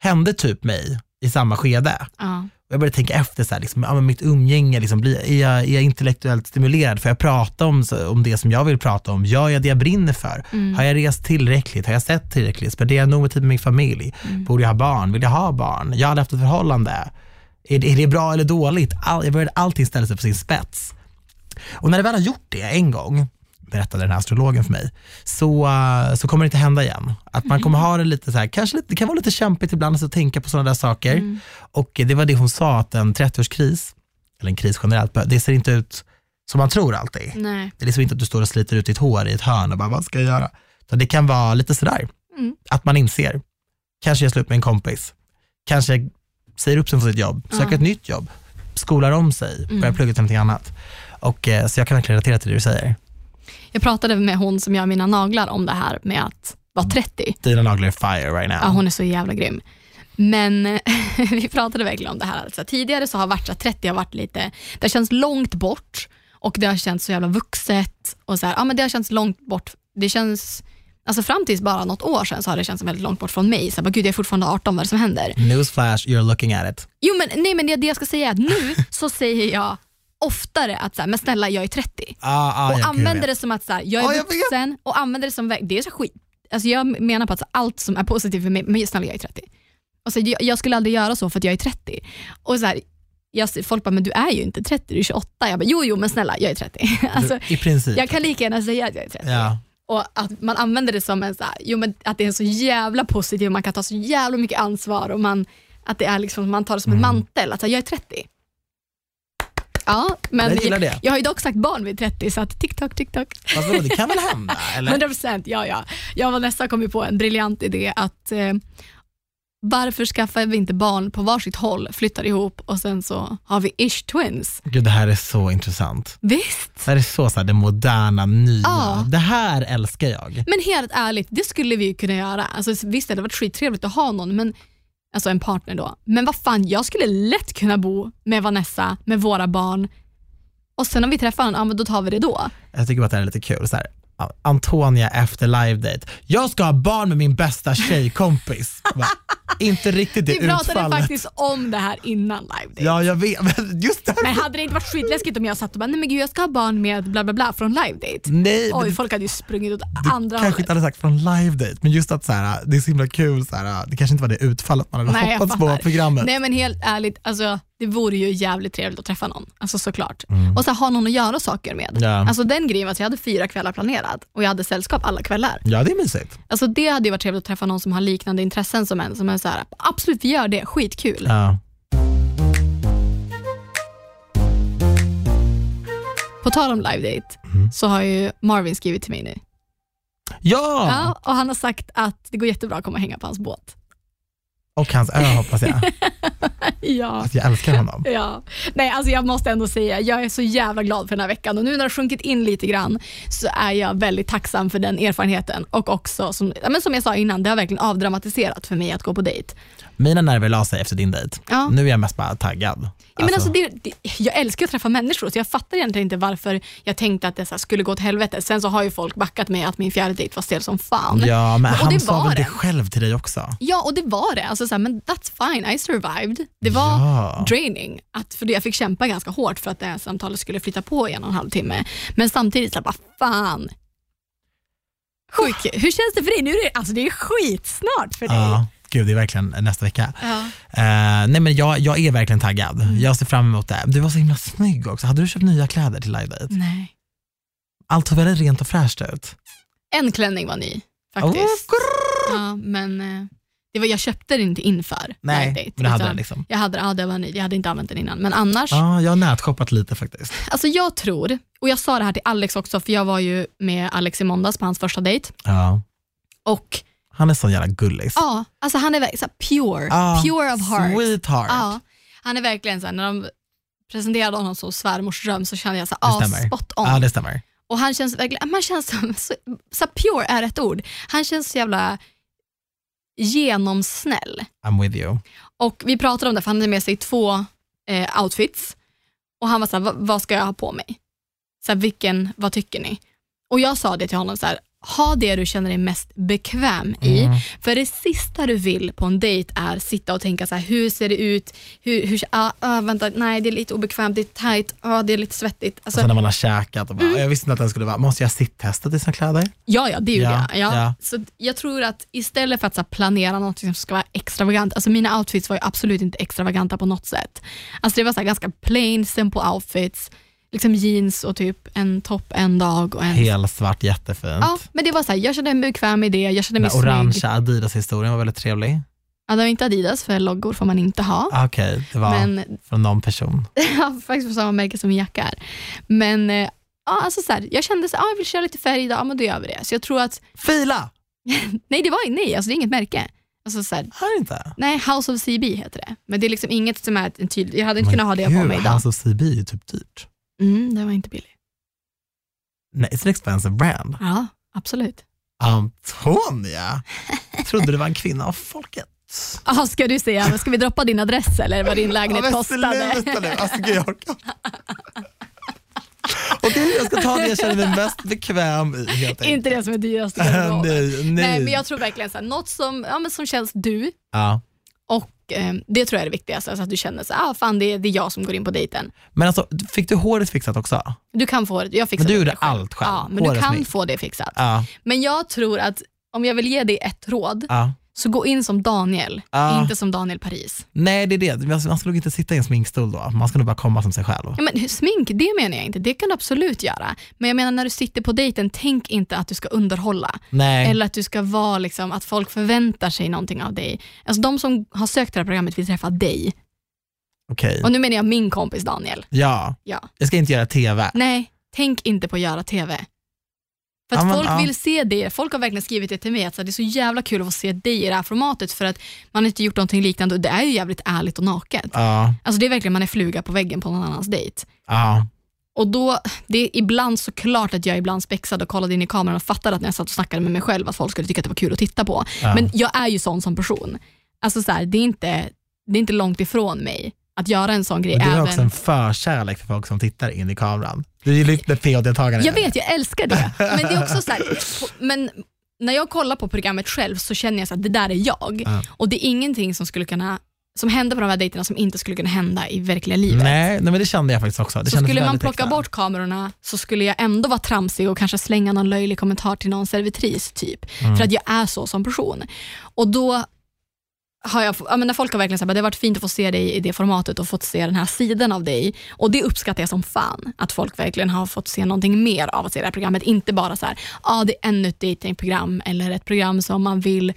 hände typ mig i samma skede. Ja. Och jag började tänka efter, så här, liksom, ja, men mitt umgänge, liksom, blir, är, jag, är jag intellektuellt stimulerad? Får jag prata om, om det som jag vill prata om? Gör jag det jag brinner för? Mm. Har jag rest tillräckligt? Har jag sett tillräckligt? Spenderar jag nog med tid med min familj? Mm. Borde jag ha barn? Vill jag ha barn? Jag har aldrig haft ett förhållande. Är, är det bra eller dåligt? All, jag började allting ställa sig på sin spets. Och när jag väl har gjort det en gång, berättade den här astrologen för mig, så, eh, så kommer det inte hända igen. Att man kommer ha det lite så här, kanske lite, det kan vara lite kämpigt ibland att tänka på sådana där saker. Mm. Och det var det hon sa, att en 30-årskris, eller en kris generellt, det ser inte ut som man tror alltid. Nej. Det är liksom inte att du står och sliter ut ditt hår i ett hörn och bara, vad ska jag göra? Utan det kan vara lite sådär, Mm. att man inser, kanske gör slut med en kompis, kanske säger upp sig från sitt jobb, söker Ja. ett nytt jobb, skolar om sig, Mm. börjar plugga till någonting annat. Och, eh, så jag kan verkligen relatera till det du säger. Jag pratade med hon som gör mina naglar om det här med att vara 30. Dina naglar är fire right now. Ja, hon är så jävla grym. Men vi pratade verkligen om det här. Alltså, tidigare så har varit så att 30 har varit lite, det känns långt bort och det har känts så jävla vuxet. Och så här, ja, men det har känts långt bort. Det känns, alltså fram tills bara något år sedan så har det känts väldigt långt bort från mig. Så bara, gud jag är fortfarande 18, vad är det som händer? Newsflash, you're looking at it. Jo men, nej, men det, det jag ska säga är att nu så säger jag oftare att så här, men snälla jag är 30. Ah, ah, och använder det som att så här, jag är Ja, jag vet. vuxen och använder det som, det är så skit. Alltså jag menar på att så, allt som är positivt för mig, men snälla jag är 30. Och så, jag, jag skulle aldrig göra så för att jag är 30. Och så här, jag, folk bara, men du är ju inte 30, du är 28. Jag bara, jo jo men snälla jag är 30. Alltså, I princip. jag kan lika gärna säga att jag är 30. ja. Och att man använder det som en så här, jo, men att det är så jävla positivt, man kan ta så jävla mycket ansvar och man, att det är liksom, man tar det som en Mm. mantel, att här, jag är 30. Ja, men Jag gillar jag, det. jag har ju dock sagt barn vid 30 så att TikTok, TikTok. Fast vadå, det kan väl hända? Eller? 100% ja, ja. Jag och Vanessa kom ju på en briljant idé att eh, varför skaffar vi inte barn på varsitt håll, flyttar ihop och sen så har vi ish twins. Gud, det här är så intressant. Visst? Det här är så, så här, det moderna, nya. Ja. Det här älskar jag. Men helt ärligt, det skulle vi ju kunna göra. Alltså, visst det hade varit skittrevligt att ha någon, men, alltså en partner då. Men vad fan, jag skulle lätt kunna bo med Vanessa, med våra barn och sen om vi träffar honom, ja, men då tar vi det då. Jag tycker bara att det är lite kul. Så här. Antonia efter live date. Jag ska ha barn med min bästa tjejkompis. Inte riktigt det Vi pratade utfallet. faktiskt om det här innan live date. Ja, jag vet. Men just. Men hade det inte varit skitläskigt om jag satt och bara, nej men gud jag ska ha barn med bla bla bla från live date. Nej, Oj, folk hade ju sprungit åt du andra kanske hållet. inte hade sagt från live date, men just att så här, det är så himla kul. Så här, det kanske inte var det utfallet man hade Nej, hoppats på programmet. Nej men helt ärligt, alltså, det vore ju jävligt trevligt att träffa någon. Alltså såklart. Mm. Och så ha någon att göra saker med. Ja. Alltså den grejen var att jag hade fyra kvällar planerat och jag hade sällskap alla kvällar. Ja, det är mysigt. Alltså det hade ju varit trevligt att träffa någon som har liknande intressen som en. Som är så här, absolut vi gör det, skitkul. Ja. På tal om live date Mm. så har ju Marvin skrivit till mig nu. Ja! Ja, och han har sagt att det går jättebra att komma och hänga på hans båt. och hans ö hoppas jag. Ja. Att jag älskar honom. Ja. Nej, alltså jag måste ändå säga, jag är så jävla glad för den här veckan och nu när det har sjunkit in lite grann så är jag väldigt tacksam för den erfarenheten och också som, men som jag sa innan, det har verkligen avdramatiserat för mig att gå på dejt. Mina nerver la sig efter din dejt. Ja. Nu är jag mest bara taggad. Ja, men alltså det, det, jag älskar att träffa människor så jag fattar egentligen inte varför jag tänkte att det så skulle gå åt helvete. Sen så har ju folk backat mig att min fjärde dejt var stel som fan. ja, men och han det sa var väl det själv till dig också? Ja, och det var det. Alltså, så här, men that's fine, I survived. Det var Ja. draining, att, för jag fick kämpa ganska hårt för att det här samtalet skulle flytta på i en och en halv timme. Men samtidigt, så här, bara fan. Sjukt. Hur känns det för dig? Nu är det, alltså, det är skitsnart för dig. Ja, gud det är verkligen nästa vecka. Ja. Eh, nej men jag, jag är verkligen taggad. Mm. Jag ser fram emot det. Du var så himla snygg också. Hade du köpt nya kläder till live date? Nej. Allt såg väldigt rent och fräscht ut. En klänning var ny faktiskt. Oh, Ja, men eh, det var, jag köpte den inte inför Nej, live date, men du hade den liksom. Jag hade, ja, det var ny. Jag hade inte använt den innan. Men annars, Ja, jag har nätshoppat lite faktiskt. alltså jag tror, och jag sa det här till Alex också, för jag var ju med Alex i måndags på hans första dejt. Ja. Och Han är sån jävla gullis. ja, alltså han är verkligen pure, Ja, pure of heart. Sweetheart. Ja, han är verkligen så här, när de presenterade honom som svärmors dröm så kände jag så här, ah, spot on. Ja, det stämmer. Och han känns verkligen, man känns som, så, så pure är ett ord. Han känns så jävla genomsnäll. I'm with you. Och vi pratade om det, för han hade med sig två eh, outfits. Och han var så här, "Va- vad ska jag ha på mig? Så här, vilken, vad tycker ni? Och jag sa det till honom, så här, ha det du känner dig mest bekväm i. Mm. För det sista du vill på en dejt är sitta och tänka så här, hur ser det ut? Hur, hur, ah, ah, vänta, nej det är lite obekvämt, det är tight, ah, det är lite svettigt. Och Alltså, sen när man har käkat och bara, Mm. jag visste inte att den skulle vara, måste jag sittesta till sina kläder? Ja, ja, det ju Ja, det. Ja. ja. Så jag tror att istället för att så planera något som ska vara extravagant, alltså mina outfits var ju absolut inte extravaganta på något sätt. Alltså det var så ganska plain, simple outfits, liksom jeans och typ en topp en dag och en... Helsvart, jättefint. Ja, men det var så här, jag kände mig bekväm i det, jag kände mig Den orangea. Adidas-historien var väldigt trevlig. Ja, det var inte Adidas, för loggor får man inte ha. Ah, Okej, det var Men från någon person. ja, faktiskt på samma märke som min jacka är. Men eh, ja, alltså så här, jag kände så här, ah, jag vill köra lite färg idag, ja, men då gör vi det. Så jag tror att, Fila! nej det var nej, alltså det är inget märke. Alltså så här, Är det inte? Nej, House of CB heter det. Men det är liksom inget som är en tydlig, jag hade inte Men kunnat ha det på mig idag. House of CB är ju typ dyrt. Mm, det var inte billigt. Nej, it's an expensive brand. Ja, absolut. Antonia! Jag trodde det var en kvinna av folket. Jaha, ska du säga, ska vi droppa din adress eller vad din lägenhet Ja, kostade? Sluta nu, alltså gud jag orkar. Okej, jag ska ta det jag känner mig mest bekväm i helt enkelt. inte det som är dyrast nej, nej. Nej, men jag tror verkligen så här, något som, ja, men som känns du ja. och eh, det tror jag är det viktigaste. Alltså att du känner så ah, fan det är, det är jag som går in på dejten. Men alltså, fick du håret fixat också? Du kan få det, jag fixar Men du det gjorde själv. allt själv? Ja, men du Håret kan snyggt. få det fixat. Ja. Men jag tror att om jag vill ge dig ett råd, ja. Så gå in som Daniel, Ja. inte som Daniel Paris. Nej, det är det. Man ska nog inte sitta i en sminkstol då. Man ska nog bara komma som sig själv. Ja, men smink, det menar jag inte. Det kan du absolut göra. Men jag menar när du sitter på dejten, tänk inte att du ska underhålla. Nej. Eller att du ska vara liksom, att folk förväntar sig någonting av dig. Alltså de som har sökt det här programmet vill träffa dig. Okej. Och nu menar jag min kompis Daniel. Ja, Ja. jag ska inte göra TV. Nej, tänk inte på att göra TV. För Ja, att men, folk ja. vill se det. Folk har verkligen skrivit det till mig, att det är så jävla kul att få se dig i det här formatet för att man har inte gjort någonting liknande och det är ju jävligt ärligt och naket. Ja, Alltså det är verkligen man är fluga på väggen på någon annans dejt. ja. Och då, det är ibland såklart att jag ibland spexad och kollade in i kameran och fattade att när jag satt och snackade med mig själv att folk skulle tycka att det var kul att titta på. Ja. Men jag är ju sån som person. Alltså så här, det, är inte, det är inte långt ifrån mig att göra en sån grej. Men du har även... också en förkärlek för folk som tittar in i kameran. Du är ju lite PH-deltagare. Jag vet, jag älskar det. Men det är också så här, men när jag kollar på programmet själv så känner jag att det där är jag. Ja. Och det är ingenting som skulle kunna som hände på de här dejterna som inte skulle kunna hända i verkliga livet. Nej, nej, men det kände jag faktiskt också. Det så skulle man plocka äkta. bort kamerorna så skulle jag ändå vara tramsig och kanske slänga någon löjlig kommentar till någon servitris typ. Mm. För att jag är så som person. Och då har jag, ja, men när folk har verkligen sagt det har varit fint att få se dig i det formatet och fått se den här sidan av dig. Och det uppskattar jag som fan. Att folk verkligen har fått se någonting mer av att se det här programmet. Inte bara så här, ja det är ännu ett datingprogram eller ett program som man vill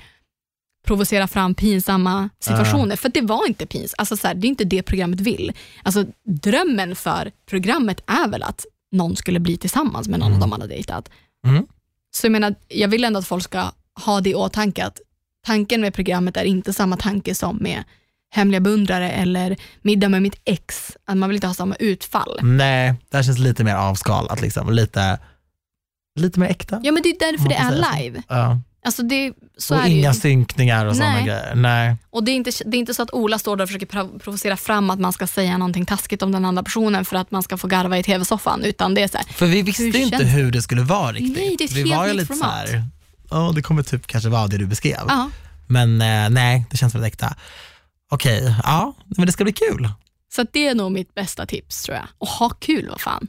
provocera fram pinsamma situationer. För det var inte pinsamt. Alltså, så här, det är inte det programmet vill. Alltså, drömmen för programmet är väl att någon skulle bli tillsammans med någon av dem man har dejtat. Mm. Så jag menar, jag vill ändå att folk ska ha det i åtanke att tanken med programmet är inte samma tanke som med Hemliga beundrare eller Middag med mitt ex. Att man vill inte ha samma utfall. Nej, det här känns lite mer avskalat. Liksom. Lite, lite mer äkta. Ja men det är därför det är så. live. Ja. Alltså det, så och inga ju. synkningar och sådana grejer. Nej. Och det är, inte, det är inte så att Ola står där och försöker prov- provocera fram att man ska säga någonting taskigt om den andra personen för att man ska få garva i tv-soffan. Utan det är så här, För vi visste Hur inte känns- hur det skulle vara riktigt. Nej, det är ett vi helt var ju lite så format. här, ja det kommer typ kanske vara det du beskrev. ja. Men eh, nej, det känns väldigt äkta. Okej, ja, men det ska bli kul. Så det är nog mitt bästa tips tror jag. Och ha kul, vad fan.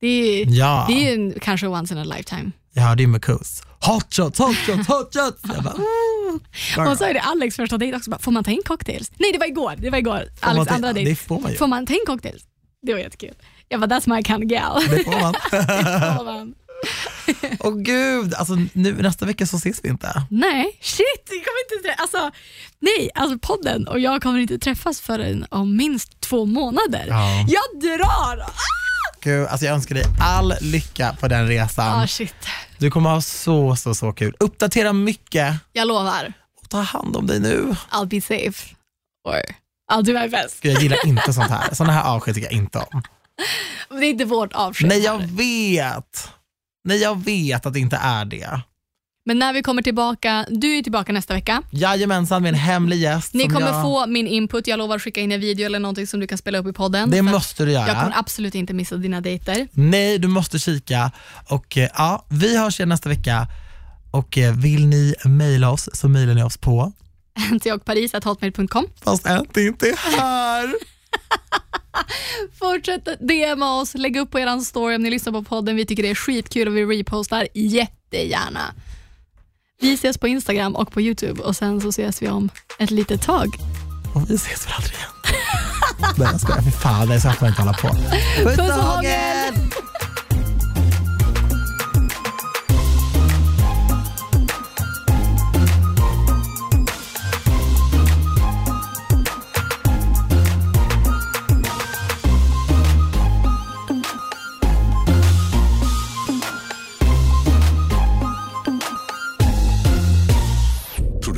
Det är, Ja, det är en, kanske once in a lifetime. jag hörde ju med Kus. Hot shots, hot shots, hot shots. Jag bara. Och så är det Alex första dejt också. Bara, får man ta in cocktails? Nej, det var igår. Det var igår. Får Alex andra dejt. Det får man ju. Får man ta in cocktails? Det var jättekul. Jag bara, that's my kind of gal. Det får man. Får man. Åh gud, alltså nu, nästa vecka så ses vi inte. Nej, shit, vi kommer inte trä- alltså, Nej, alltså podden och jag kommer inte träffas förrän om minst två månader. Ja. Jag drar! Gud, alltså jag önskar dig all lycka på den resan. Ah, shit. Du kommer ha så, så, så kul. Uppdatera mycket Jag lovar, och ta hand om dig nu. I'll be safe. Or I'll do my best. Gud, jag gillar inte sånt här. Sådana här avsked tycker jag inte om. Men det är inte vårt avsked. Nej, jag vet. Nej, jag vet att det inte är det. Men när vi kommer tillbaka, du är tillbaka nästa vecka. Jajamensan med en hemlig gäst. Ni kommer jag... få min input. Jag lovar att skicka in en video eller någonting som du kan spela upp i podden. Det måste du Jag kommer göra. absolut inte missa dina dejter. Nej, du måste kika. Och eh, ja, vi hörs igen nästa vecka. Och eh, vill ni mejla oss så mejlar ni oss på, Antiochparis.hotmail.com. fast Anty inte är här. Fortsätt DMa oss, lägg upp på er story om ni lyssnar på podden. Vi tycker det är skitkul och vi repostar jättegärna. Vi ses på Instagram och på Youtube och sen så ses vi om ett litet tag. Och vi ses väl aldrig igen. Nej jag skojar, fy fan det är så här får inte hålla på. Puss och hångel!